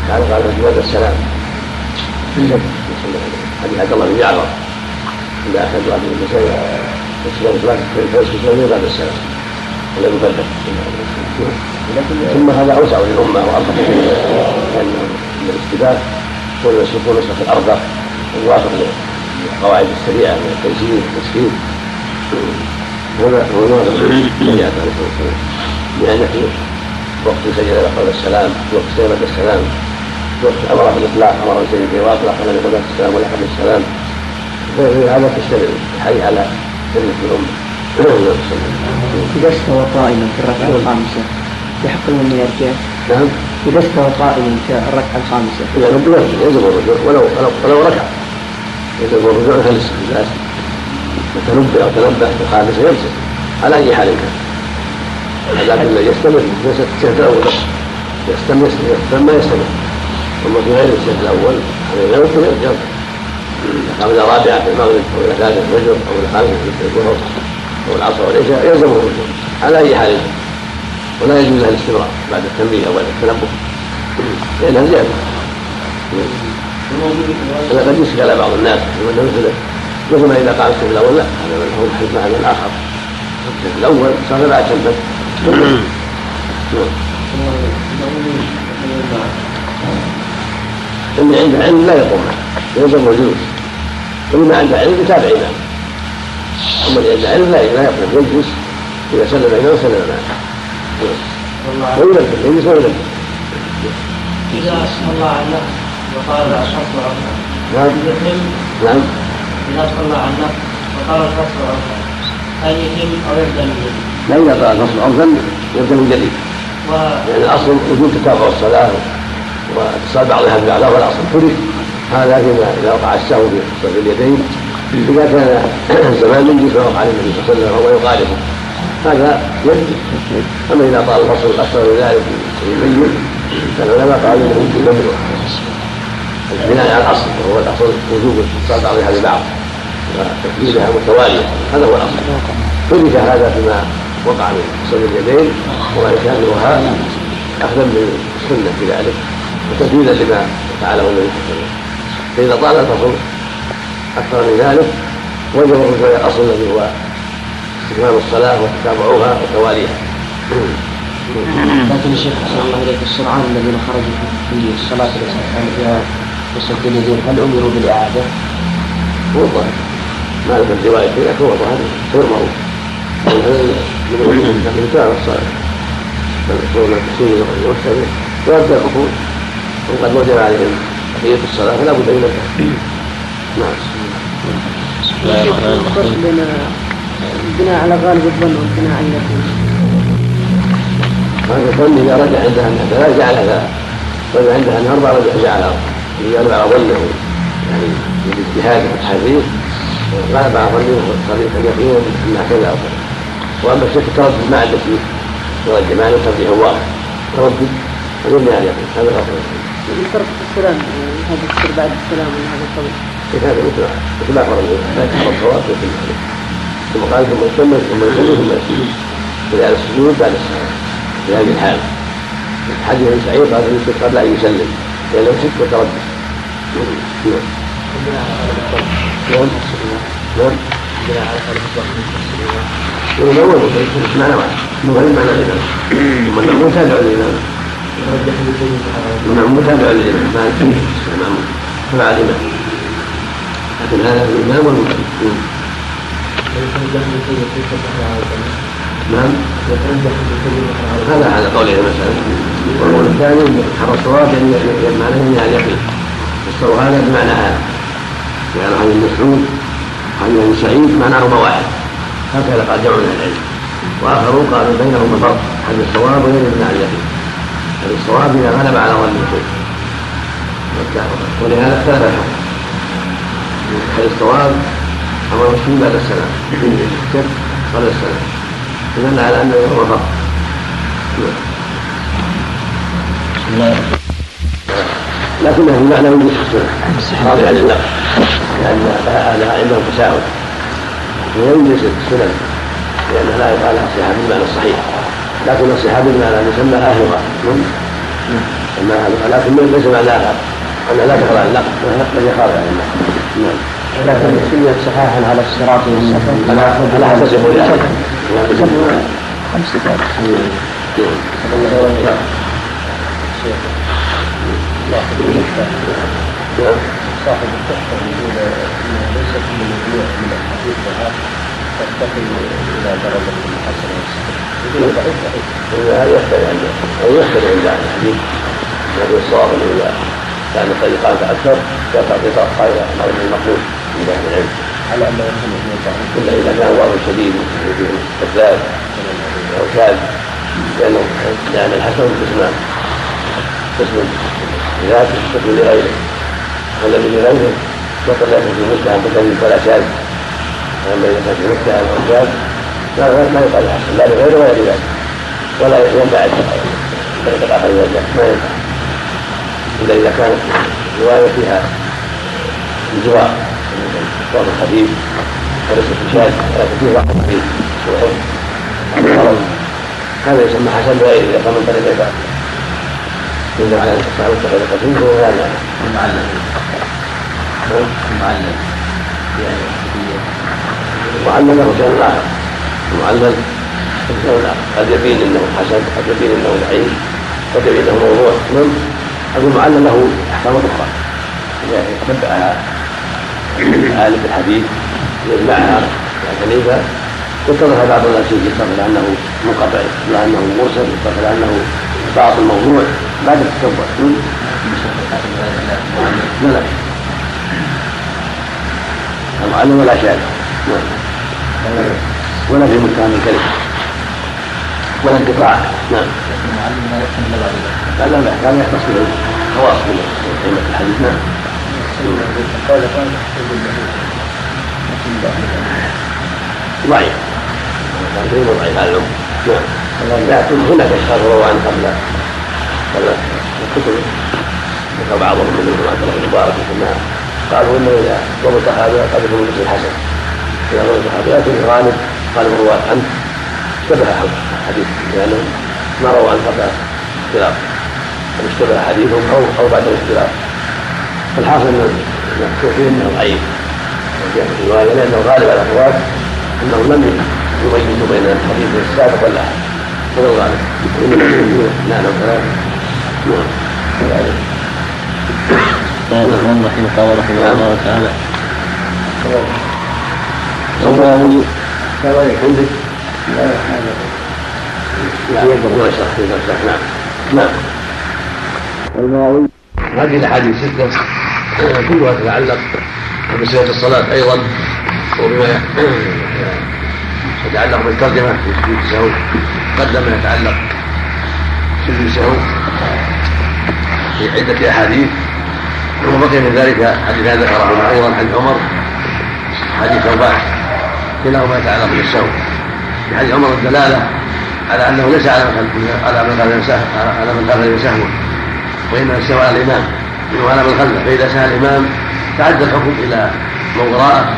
كان قال بعد السلام حديث عبد الله بن جعفر اذا احد واحد من السلام صلاه الفجر بعد السلام ولا يبدل ثم هذا اوسع للامه وارفق لأن الاستباق هو يسلكون نسخ الأرض ويوافق للقواعد السريعه من التيسير والتسهيل هذا هو الواجب الشريعه وقت سجد قبل السلام وقت سلمة السلام وقت أمر بالاطلاق أمر بسجده واطلق النبي قبل السلام ولا قبل السلام هذا تشتمل الحي على سنة الأمة. إذا استوى قائما في الركعة الخامسة يحق له أن يرجع؟ نعم. إذا استوى قائما في الركعة الخامسة. إذا لم يجب الرجوع. ولو ولو ولو ركع. يجب الرجوع مثل الاستئذان تنبه أو تنبه في الخامسه يمسك. على أي حال كان. لكن الذي يستمر ليس الشهد الأول. يستمر يستمر ما يستمر. اما في غير الشهد الأول يرجع اذا قام إلى رابعة في المغرب أو إلى ثالثه الفجر أو إلى خامسه الظهر أو العصر والعشاء يلزمه الرجوع على أي حال ولا يجوز له الاستمرار بعد التنبيه أو بعد التنبه. لانها زياده هذا قد يشكل على بعض الناس. انه مثل مثل ما إذا قام الشهر الأول لا هذا له معنى اخر الشهر الأول صار بعد تنبه اللي عنده علم لا يقوم يلزم الجلوس واللي ما عنده علم يتابع امامه أما اللي عنده علم لا يقوم يجلس إذا سلم الامام سلم معه وينبه يجلس وينبه إذا صلى على وقال الفصل نعم. نعم. إذا صلى النفس وقال الفصل هل يتم أو يبدأ من اذا قال الفصل عرفا يبدأ من جديد. يعني الأصل وجود تتابع الصلاة واتصال بعضها ببعض هذا الأصل. ترك هذا فيما إذا وقع السهو في صرف اليدين إذا كان زمان يجي فوقع على النبي صلى الله عليه وسلم وهو يخالفه هذا يجوز أما إذا طال الفصل من ذلك يبين فالعلماء قالوا انه يمكن ممنوع بناء على الأصل وهو الأصل وجوب اتصال بعضها ببعض وتكبيرها متوالية. هذا هو الأصل. ترك هذا فيما وقع من صلب اليدين وما يشابهها اخذا بالسنه في ذلك وتنفيذا لما فعله النبي صلى الله عليه وسلم. فإذا طال الفصل أكثر من ذلك وجب الرجوع إلى الاصل الذي هو استكمال الصلاة وتتابعها وتواليها. لكن الشيخ أحسن الله إليك السرعان الذين خرجوا في الصلاة التي كان فيها مسجد اليدين هل أمروا بالإعادة؟ هو الظاهر ما لك الروايه هو الظاهر غير معروف. وقد وجب عليهم تحية الصلاة فلا بد من التكبير نعم البناء على غالب الظن والبناء على اليقين هذا الظن إذا رجع عندها أنها ثلاث جعلها ثلاث رجع عندها أنها أربعة رجع إذا رجع على ظنه يعني بالاجتهاد والتحرير غلب على ظنه طريق اليقين أنها كذا أو كذا. وأما الشك التردد ما عنده فيه يرجع معنى ترجيح واضح. تردد فيبني على اليقين. هذا الأفضل الفرق في السلام هذا السر بعد السلام من هذا القول هذا مثل مثل ما لا يتحرى الصواب في ثم قال ثم يسلم ثم يسلم ثم يسلم فجعل السجود بعد السلام. في هذه الحال حديث سعيد قال يسلم قبل أن يسلم. لأنه شك وتردد. نعم. نعم. نعم. والأول معنى واحد غير معنى الإمام ثم المأمون تابع للإمام المأمون تابع للإمام ما المأمون تبع الإمام لكن هذا الإمام والمؤمن نعم هذا على قول المسألة والقول الثاني. حر الصواب يعني معناه من اليقين فسروا هذا بمعنى هذا قال عن مسعود عن ابن سعيد معناهما واحد هكذا قال جمع من العلم. وآخرون قالوا بينهما فرق هذا الصواب وغير من اليقين؟ هذا الصواب إذا غلب على ظن اليقين ولهذا اختلف الحكم هل الصواب أمر المسلمين بعد السلام؟ الشك قبل السلام. دل على انه هو فرق لكنه في معنى عن النقل. لأن لها عندهم تساؤل ويجلس السنن لأنها لا يقال لها صحة بالمعنى الصحيح. لكن الصحة بالمعنى أن يسمى أهلها يسمى أهلها لكن ليس معناها أنها لا عن النقل هي خارجة عن النقل نعم لكن سميت صحاحا على الصراط والسفر على حسب يقول خمس دقائق نعم. صاحب التحفة يقول انه كل مجموع من الاحاديث لها ترتقي إلى درجة الحسن والصحيح يقول ضعيف ضعيف هذا عنده أو يختلف عند الحديث لكن الصواب أنه إذا كان الطريقات أكثر فتعطي قائل قول المقبول عند أهل العلم على انه يكون من ضعيف إلا إذا كان وضع شديد كذاب أو كاذب لأنه لأن الحسن قسمان قسم لذاته قسم لغيره والذي لغيره وقد لا يكون متهم بكذب ولا شاذ أما إذا كان في متهم أو شاذ ما يقال الحسن لا لغيره ولا لذاته. ولا ينبع طريقة آخر إلى ما ينفع. إلا إذا كانت رواية فيها الجوار الصوت الخفيف وليس شاذ ولكن فيه واحد خفيف هذا يسمى حسن بغيره إذا كان من طريق عباد يدل على الخفيف وهو لا معنى المعلم المعلم يعني معلم له آخر المعلم قد يبين أنه حسن قد يبين أنه ضعيف قد يبين أنه موضوع. نعم. أقول المعلم له أحكام أخرى إذا تبعها عالم الحديث يجمعها خليفة يتضح بعض الناس يتضح انه منقطع يتضح انه مرسل يتضح انه باطل موضوع بعد التتبع لا لا المعلم ولا شاذ نعم. ولا في مكان الكلمة ولا انقطاع. نعم. لا لا لا كان يختص به خواص كلمة الحديث. نعم. ضعيف ضعيف على العمر نعم لكن هناك أشخاص رووا عنه قبل قبل الكتب ذكر بعضهم من ابن عبد الله بن مبارك وسماها قالوا إنه إذا ضبط هذا قد يكون مثل الحسن. إذا ضبط هذا لكن غالب قال الرواة عنه اشتبه حديث لأنه ما روى عنه قبل اختلاف قد اشتبه حديثهم أو أو بعد الاختلاف. فالحاصل انه فيه إنه ضعيف. في الرواية لأنه غالب على الرواة. انهم لم يميزوا بين الحديث السابق والآخر. هذا الغالب نعم كلام نعم. قال الإمام رحمه الله رحمه الله تعالى. كذلك عندك؟ لا هذا لا نعم. نعم. المواويل هذه الأحاديث السته كلها تتعلق بصفه الصلاة أيضا وبما يتعلق بالترجمة في سجود السهو قدم ما يتعلق. بسجود السهو في عدة أحاديث. وبقي من ذلك حديث ذكره أيضا حديث عمر حديث ثوبان كلاهما يتعلق بالسهو في حديث عمر الدلالة على أنه ليس على من على من قال على من قال سهوا وإنما السهو على الإمام. إنه على من خلفه. فإذا سهى الإمام تعدى الحكم إلى من وراءه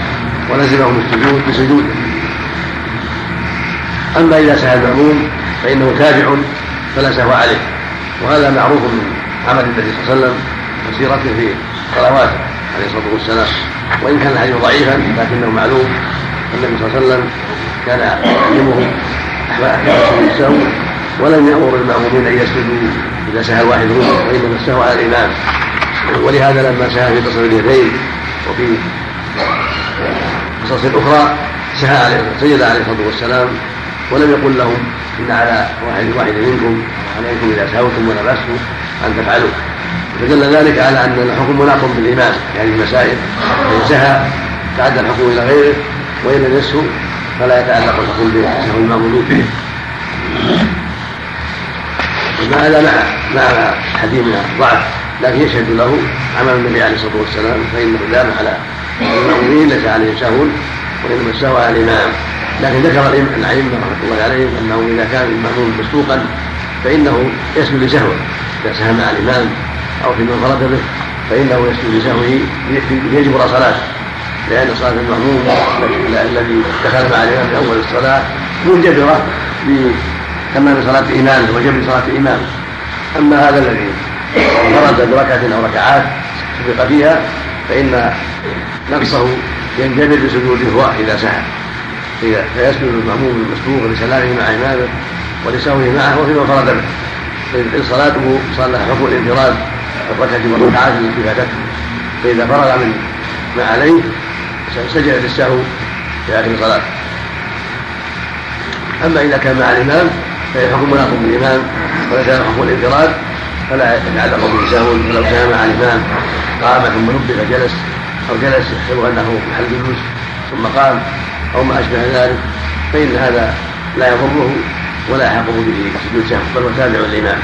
ولزمهم السجود بسجوده. أما إذا سهى المأموم فإنه تابع فلا سهو عليه وهذا معروف من عمل النبي صلى الله عليه وسلم. وسيرته في صلواته عليه الصلاة والسلام. وإن كان الحديث ضعيفا لكنه معلوم النبي صلى الله عليه وسلم كان يعلمهم احكام السهو ولم يأمر المأمومين أن يسجدوا إذا سهى الواحد منهم وإنما السهو على الإمام. ولهذا لما سهى في قصر اليدين وفي قصص أخرى سهى عليه سجد عليه الصلاة والسلام ولم يقل لهم إن على واحد واحد منكم عليكم إذا سهوتم ولبستم أن تفعلوا. فدل ذلك على أن الحكم مناط بالامام في هذه المسائل. فإن سهى تعدى الحكم إلى غيره وإن لم يسهو فلا يتعلق الحكم بسهو المامون به مع هذا مع مع حديث ضعف لكن يشهد له عمل النبي عليه الصلاة والسلام فإنه دام على المامونين ليس عليه سهو وإنما السهو على الإمام. لكن ذكر الأئمة رحمة الله عليهم أنه إذا كان المأمون مسبوقا فإنه يسجد لسهوه. اذا سهى مع الإمام أو في من فرد به فإنه يسجد لسهوه ليجبر صلاته لأن صلاة المامون الذي دخل مع الإمام في أول الصلاة منجبرة بتمام صلاة إمامه وجبر صلاة إمامه. أما هذا الذي انفرد بركعة أو ركعات سبق فيها فإن نقصه ينجبر بسجوده هو إذا سهى فيسجد المأموم المسبوق لسلامه مع إمامه ولسهوه معه وفيما فرد به. فإن صلاته صار حكم الانفراد الركعة والركعات التي فاتته. فإذا فرغ من ما عليه سجد للسهو في آخر صلاته أما إذا كان مع الإمام فهي حكم بالإمام وليس حكم الانفراد فلا يتعلق به سهو ولو كان مع الإمام. قام ثم نبه فجلس أو جلس يحسب أنه محل جلوس ثم قام أو ما أشبه ذلك فإن هذا لا يضره. ولا يحق به سجود سهو بل هو تابع الإمام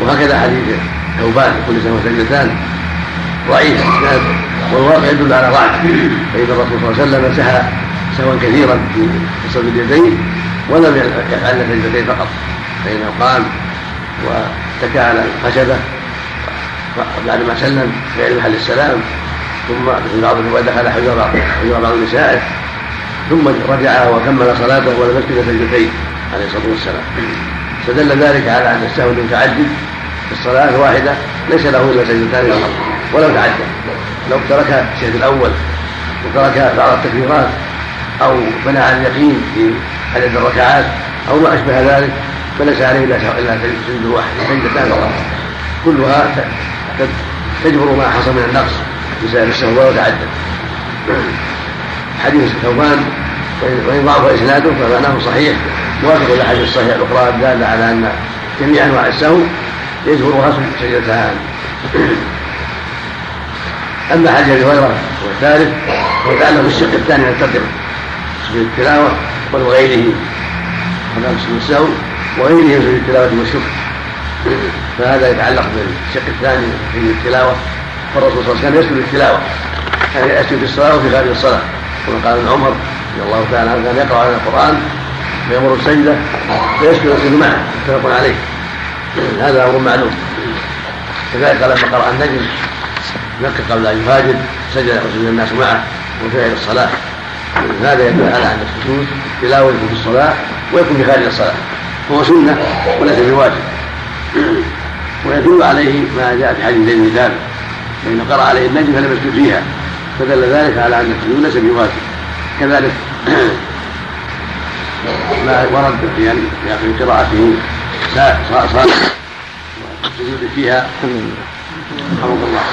وهكذا حديث ثوبان كل سهو سجدتان. ضعيف والواقع يدل على ضعف. فإن الرسول صلى الله عليه وسلم سهى سهوا كثيرا في قصر اليدين ولم يفعل سجدتين فقط. فإنه قام واتكى على الخشبة بعد ما سلم في محل السلام. ثم في بعض دخل حجر حجر بعض نسائه ثم رجع وكمل صلاته ولم يسجد سجدتين. عليه الصلاة والسلام. فدل ذلك على أن السهو المتعدد في الصلاة الواحدة ليس له إلا سجدتان فقط ولو تعدى. لو ترك الشهد الأول وترك بعض التكبيرات أو بنى على اليقين في عدد الركعات أو ما أشبه ذلك فليس عليه إلا سجد واحد سجدتان فقط. كلها تجبر ما حصل من النقص بسبب السهو ولو تعدى. حديث ثوبان وإن ضعف إسناده فمعناه صحيح. موافق الأحاديث الصحيحة الأخرى الدالة على أن جميع أنواع السهو يجبرها سجدتان أما حديث أبي هريرة والثالث يتعلق بالشق الثاني من الترجمة سجود التلاوة وغيره هذا سجود السهو وغيره سجود التلاوة والشكر فهذا يتعلق بالشق الثاني في التلاوة. فالرسول صلى الله عليه وسلم يسجد التلاوة. يعني يسجد في الصلاة وفي خارج الصلاة كما قال ابن عمر رضي الله تعالى عنه كان يقرأ على القرآن فيمر السجده فيسجد ويسجد معه متفق عليه. هذا أمر معلوم كذلك لما قرأ النجم نقي قبل أن يفاجر سجد وسجد الناس معه وفعل الصلاة. هذا يدل على أن السجود تلاوه في الصلاة ويكون في خارج الصلاة. وهو سنة وليس بواجب. ويدل عليه ما جاء في حديث زيد بن ثابت. فإن قرأ عليه النجم فلم يسجد فيها. فدل ذلك على أن السجود ليس بواجب. كذلك. ما ورد في في قراءته صار السجود فيها رحمه الله.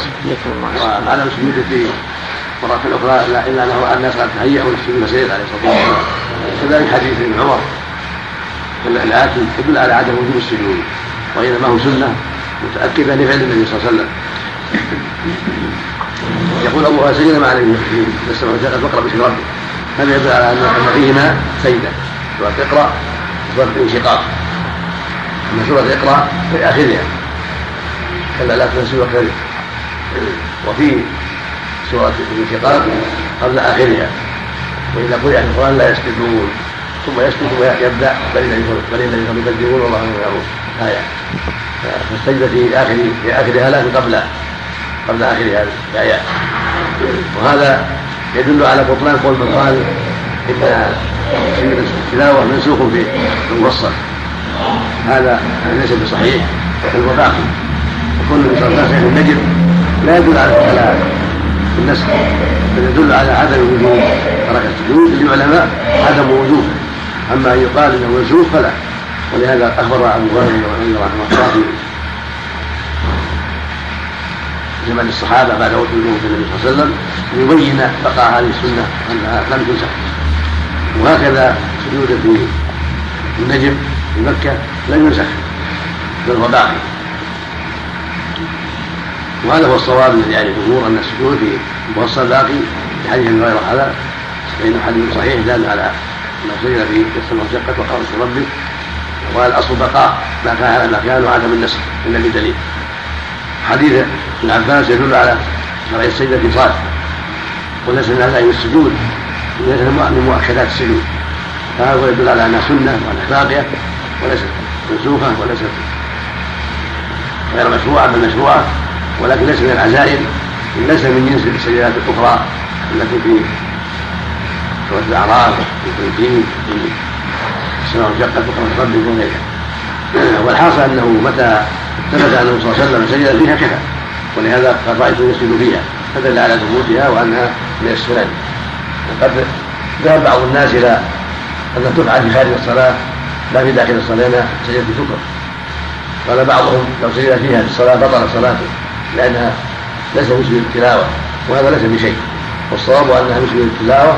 وعلى السجود في المرة الأخرى إلا أنه الناس قد تهيأوا للسجود فسيد عليه الصلاة والسلام. كذلك حديث ابن عمر. الآتي يدل على عدم وجوب السجود وإنما هو سنة متأكدة لفعل النبي صلى الله عليه وسلم. يقول أبو سجد مع النبي السماء والشقت واقرا باسم ربك هذا يدل على أن فيهما سجده سورة إقرأ سورة الانشقاق. أما سورة إقرأ في اخرها كلا لا تنسوا وكذلك وفي سورة الانشقاق قبل اخرها وإذا قرئ القرآن لا يسجدون. ثم يسجد ثم يبدأ. بل الذين يكذبون والله يعلمون آية. فالسجده في اخر في اخرها لكن قبل قبل اخر هذه الايات وهذا يدل على بطلان قول من قال إن التلاوة منسوخ في الموصل. هذا ليس بصحيح بل هو باقي وكل وسلم النجم لا يدل على على النسخ بل يدل على عدم وجوب ترك السجود للعلماء عدم وجوبه أما أن يقال إنه منسوخ فلا. ولهذا أخبر أبو هريرة رحمه الله في زمن الصحابة بعد وفاه النبي صلى الله عليه وسلم ليبين بقاء هذه السنة انها لم تنسخ وهكذا سجود في النجم في مكة لم ينسخ بل هو باقي. وهذا هو الصواب الذي عليه الجمهور أن السجود في الموصل باقي في حديث غير هذا فانه حديث صحيح دال على انه سجد في السماء وشقت وقال ربك والاصل بقاء ما كان على ما كان وعدم النسخ إلا بدليل. حديث ابن عباس يدل على شرع السجدة صلاة وليس من عزائم السجود وليس من مؤكدات السجود. فهذا يدل على انها سنة وأنها باقية وليست منسوخة وليست غير مشروعة بل مشروعة ولكن ليس من العزائم ليس من جنس السجدات الأخرى التي في سورة الأعراف في الدين في السماء انشقت بكره ربك وغيرها والحاصل أنه متى ثبت انه صلى الله عليه وسلم سجد فيها كفى. ولهذا قد رأيت يسجد فيها فدل على ثبوتها وأنها من السنن. وقد ذهب بعض الناس إلى انها تفعل في خارج الصلاة لا في داخل الصلاة لأنها سجدة شكر قال بعضهم لو سجد فيها في الصلاة بطل صلاته لأنها ليس مسجد التلاوة وهذا ليس بشيء. والصواب أنها مسجد التلاوة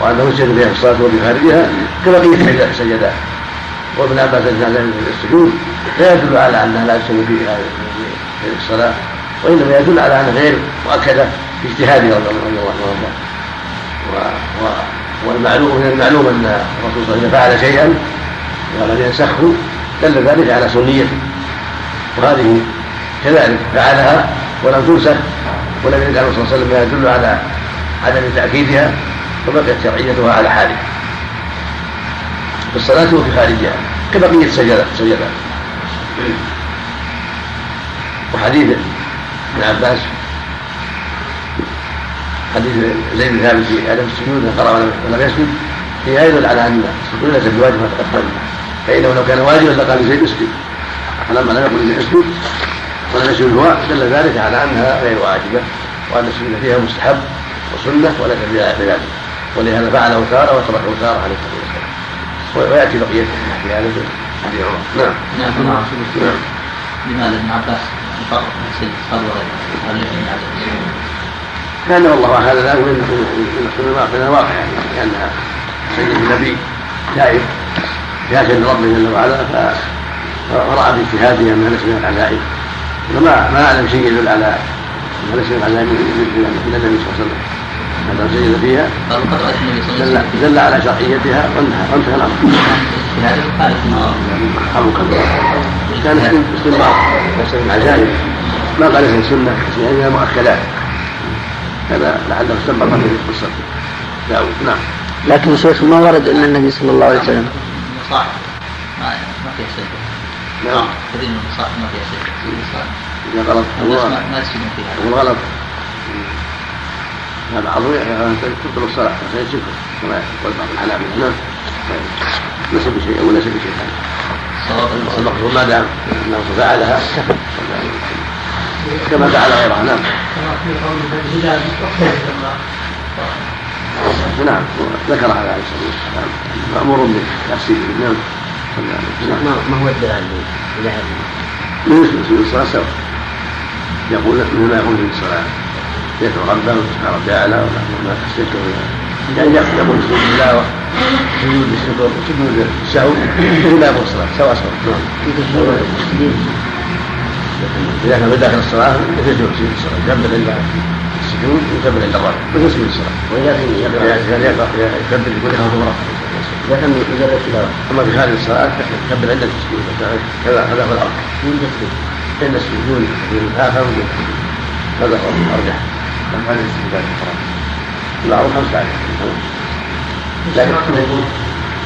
وأنه يسجد فيها في الصلاة وفي خارجها كبقيه السجدات وابن عباس في السجود لا يدل على انها لا تسوي في الصلاة وإنما يدل على انها غير مؤكده في اجتهاده رضي الله عنه والمعلوم من المعلوم أن الرسول صلى الله عليه وسلم فعل شيئا ولم ينسخه دل ذلك على سنيته. وهذه كذلك فعلها ولم تنسخ ولم عنه صلى الله عليه وسلم ما يدل على عدم تأكيدها فبقيت شرعيتها على حالها في الصلاة وفي خارجها كبقية السجدات السجدات وحديث ابن عباس. حديث زيد بن ثابت في عدم السجود قرأ ولم يسجد. فيها يدل على أن السجود ليس بواجب ما تقدم. فإنه لو كان واجبا لقال زيد اسجد. فلما لم يقل زيد اسجد ولم يسجد هو دل ذلك على أنها غير واجبة وأن السجود فيها مستحب وسنة وليس بذلك ولهذا فعله تاره وتركه تاره عليه الصلاه والسلام ويأتي بقيه في هذا عمر نعم. نعم. نعم. لماذا ابن عباس فرق بين وغيره؟ كان والله هذا لا من من الواقع يعني لأنها سيد النبي تائب ياتي لربه جل وعلا فراى في اجتهاده انها ليس من العزائم. وما ما أعلم شيء يدل على انها ليس من العزائم من النبي صلى الله عليه وسلم. هذا سجد فيها. دل, دل على شرعيتها وانتهى وانتهى الأمر. رحمك الله. كان استنباط العزائم ما قال ليس سنه لانها مؤكدات هذا لعله استنبط في قصه داود نعم. لكن شيخ ما ورد ان النبي صلى الله عليه وسلم. صح ما ما فيها سجده نعم. كثير من الصح ما فيها إذا غلط ما تسجدون فيها. غلط. هذا عظيم تبطل الصلاة الشكر كما يقول بعض الحنابلة نعم ليس بشيء وليس بشيء المقصود ما دام انه فعلها كما فعل غيرها نعم نعم ذكرها عليه الصلاه والسلام مامور بتفسيره نعم ما هو الدلال إلى هذه؟ من الصلاه سواء يقول مثل ما يقول في الصلاه يدعو ربه سبحان ربي اعلى وما حسيت يعني يقول سجود التلاوه سجود الشكر سجود السهو مثل ما الصلاه سواء سواء اذا كان بداخل الصلاه يجوز في الصلاه يكبر عند السجود ويكبر عند الرفع ويجوز في الصلاه وإذا كان يعني يكبر يقول له مرة إذا كان يجرب تلاوة اما في هذه الصلاه يكبر عند السجود كذا هذا هو الارجح من تسجيل عند السجود في الآخر هذا هو الارجح كم هذه السجدات الحرام؟ المعروف خمسة عشر لكن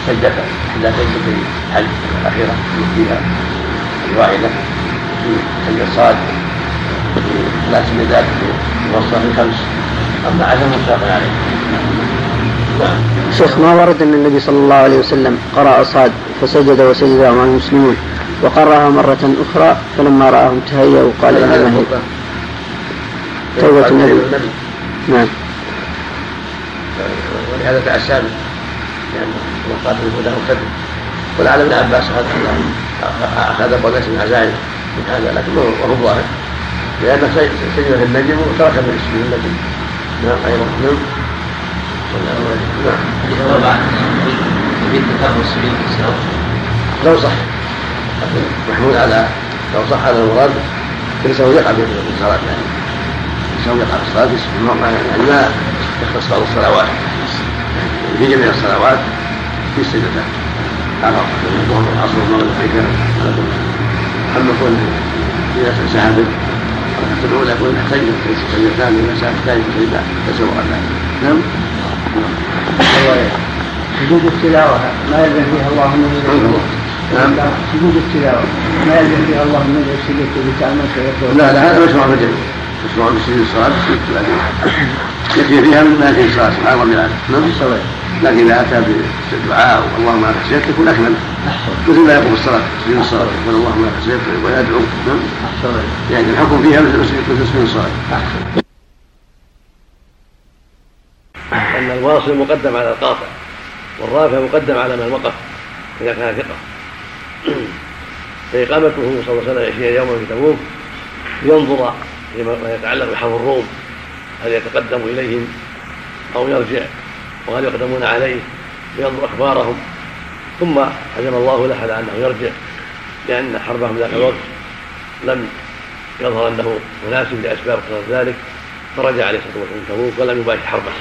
سجدة إحدى سجدتي الحج الأخيرة فيها الواحدة في سجدة صاد في ثلاث سجدات في الوسطى في خمس. أما عشر متفق عليه نعم شيخ ما ورد أن النبي صلى الله عليه وسلم قرأ صاد فسجد وسجد مع المسلمون وقرأها مرة أخرى فلما رآهم تهيأوا قال إنما هي. توبة النبي. نعم. ولهذا تأسى به. لأن وقات الهدى مقتدر ولعل ابن عباس أخذ أخذ أبو بن عزائم من هذا لكن وهو ظاهر لأنه سجد في النجم وترك من اسمه النجم نعم أيضا نعم. نعم. لو صح. لكن محمول على لو صح هذا المراد ليس هو يقع في الصلاة يعني. هو يقع في الصلاة يعني ما يختص بعض الصلوات. في جميع الصلوات في السجدتان على الظهر والعصر والمغرب والعشاء على كل اما كون اذا به الركعه الاولى يكون تحتاج سجدتان اذا سهى تحتاج سجدتان تسوى ذلك نعم. سجود التلاوة ما يلزم فيها الله من نعم. سجود التلاوة ما يلزم فيها الله من السجود بتعمل لا لا هذا مشروع في الجميع. مشروع بسجود التلاوة يكفي فيها ما في الصلاة سبحان ربي العظيم نعم لكن إذا أتى بالدعاء اللهم ما خشيت يكون أكمل مثل ما يقول الصلاة سجود الصلاة يقول اللهم ما خشيت ويدعو نعم يعني الحكم فيها مثل سجود الصلاة أن الواصل مقدم على القاطع والرافع مقدم على من وقف إذا كان ثقة. فإقامته صلى الله عليه وسلم عشرين يوما في تبوك ينظر فيما يتعلق بحرب الروم هل يتقدم إليهم أو يرجع وهل يقدمون عليه لينظر أخبارهم. ثم عزم الله له على أنه يرجع لأن حربهم ذاك الوقت لم يظهر أنه مناسب لأسباب ذلك فرجع عليه الصلاة والسلام تبوك ولم يباشر حربه.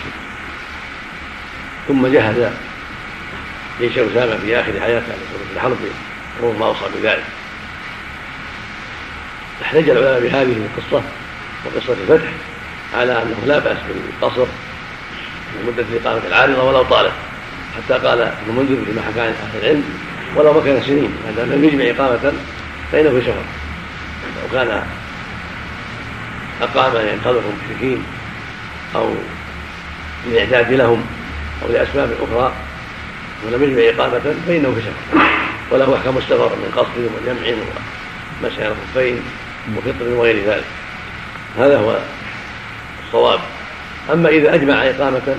ثم جهز جيش أسامة في آخر حياته عليه الصلاة والسلام الحرب ما أوصى بذلك. احتج العلماء بهذه القصة وقصة الفتح على أنه لا بأس بالقصر لمدة إقامة العارضة ولو طالت حتى قال ابن منذر فيما حكى عن أهل العلم ولو مكن سنين ما دام لم يجمع إقامة فإنه في شهر. لو كان أقام ينقذهم المشركين أو للإعداد لهم أو لأسباب أخرى ولم يجمع إقامة فإنه في شهر. وله أحكام السفر من قصد وجمع ومسح الخفين وفطر وغير ذلك. هذا هو الصواب. أما إذا أجمع إقامة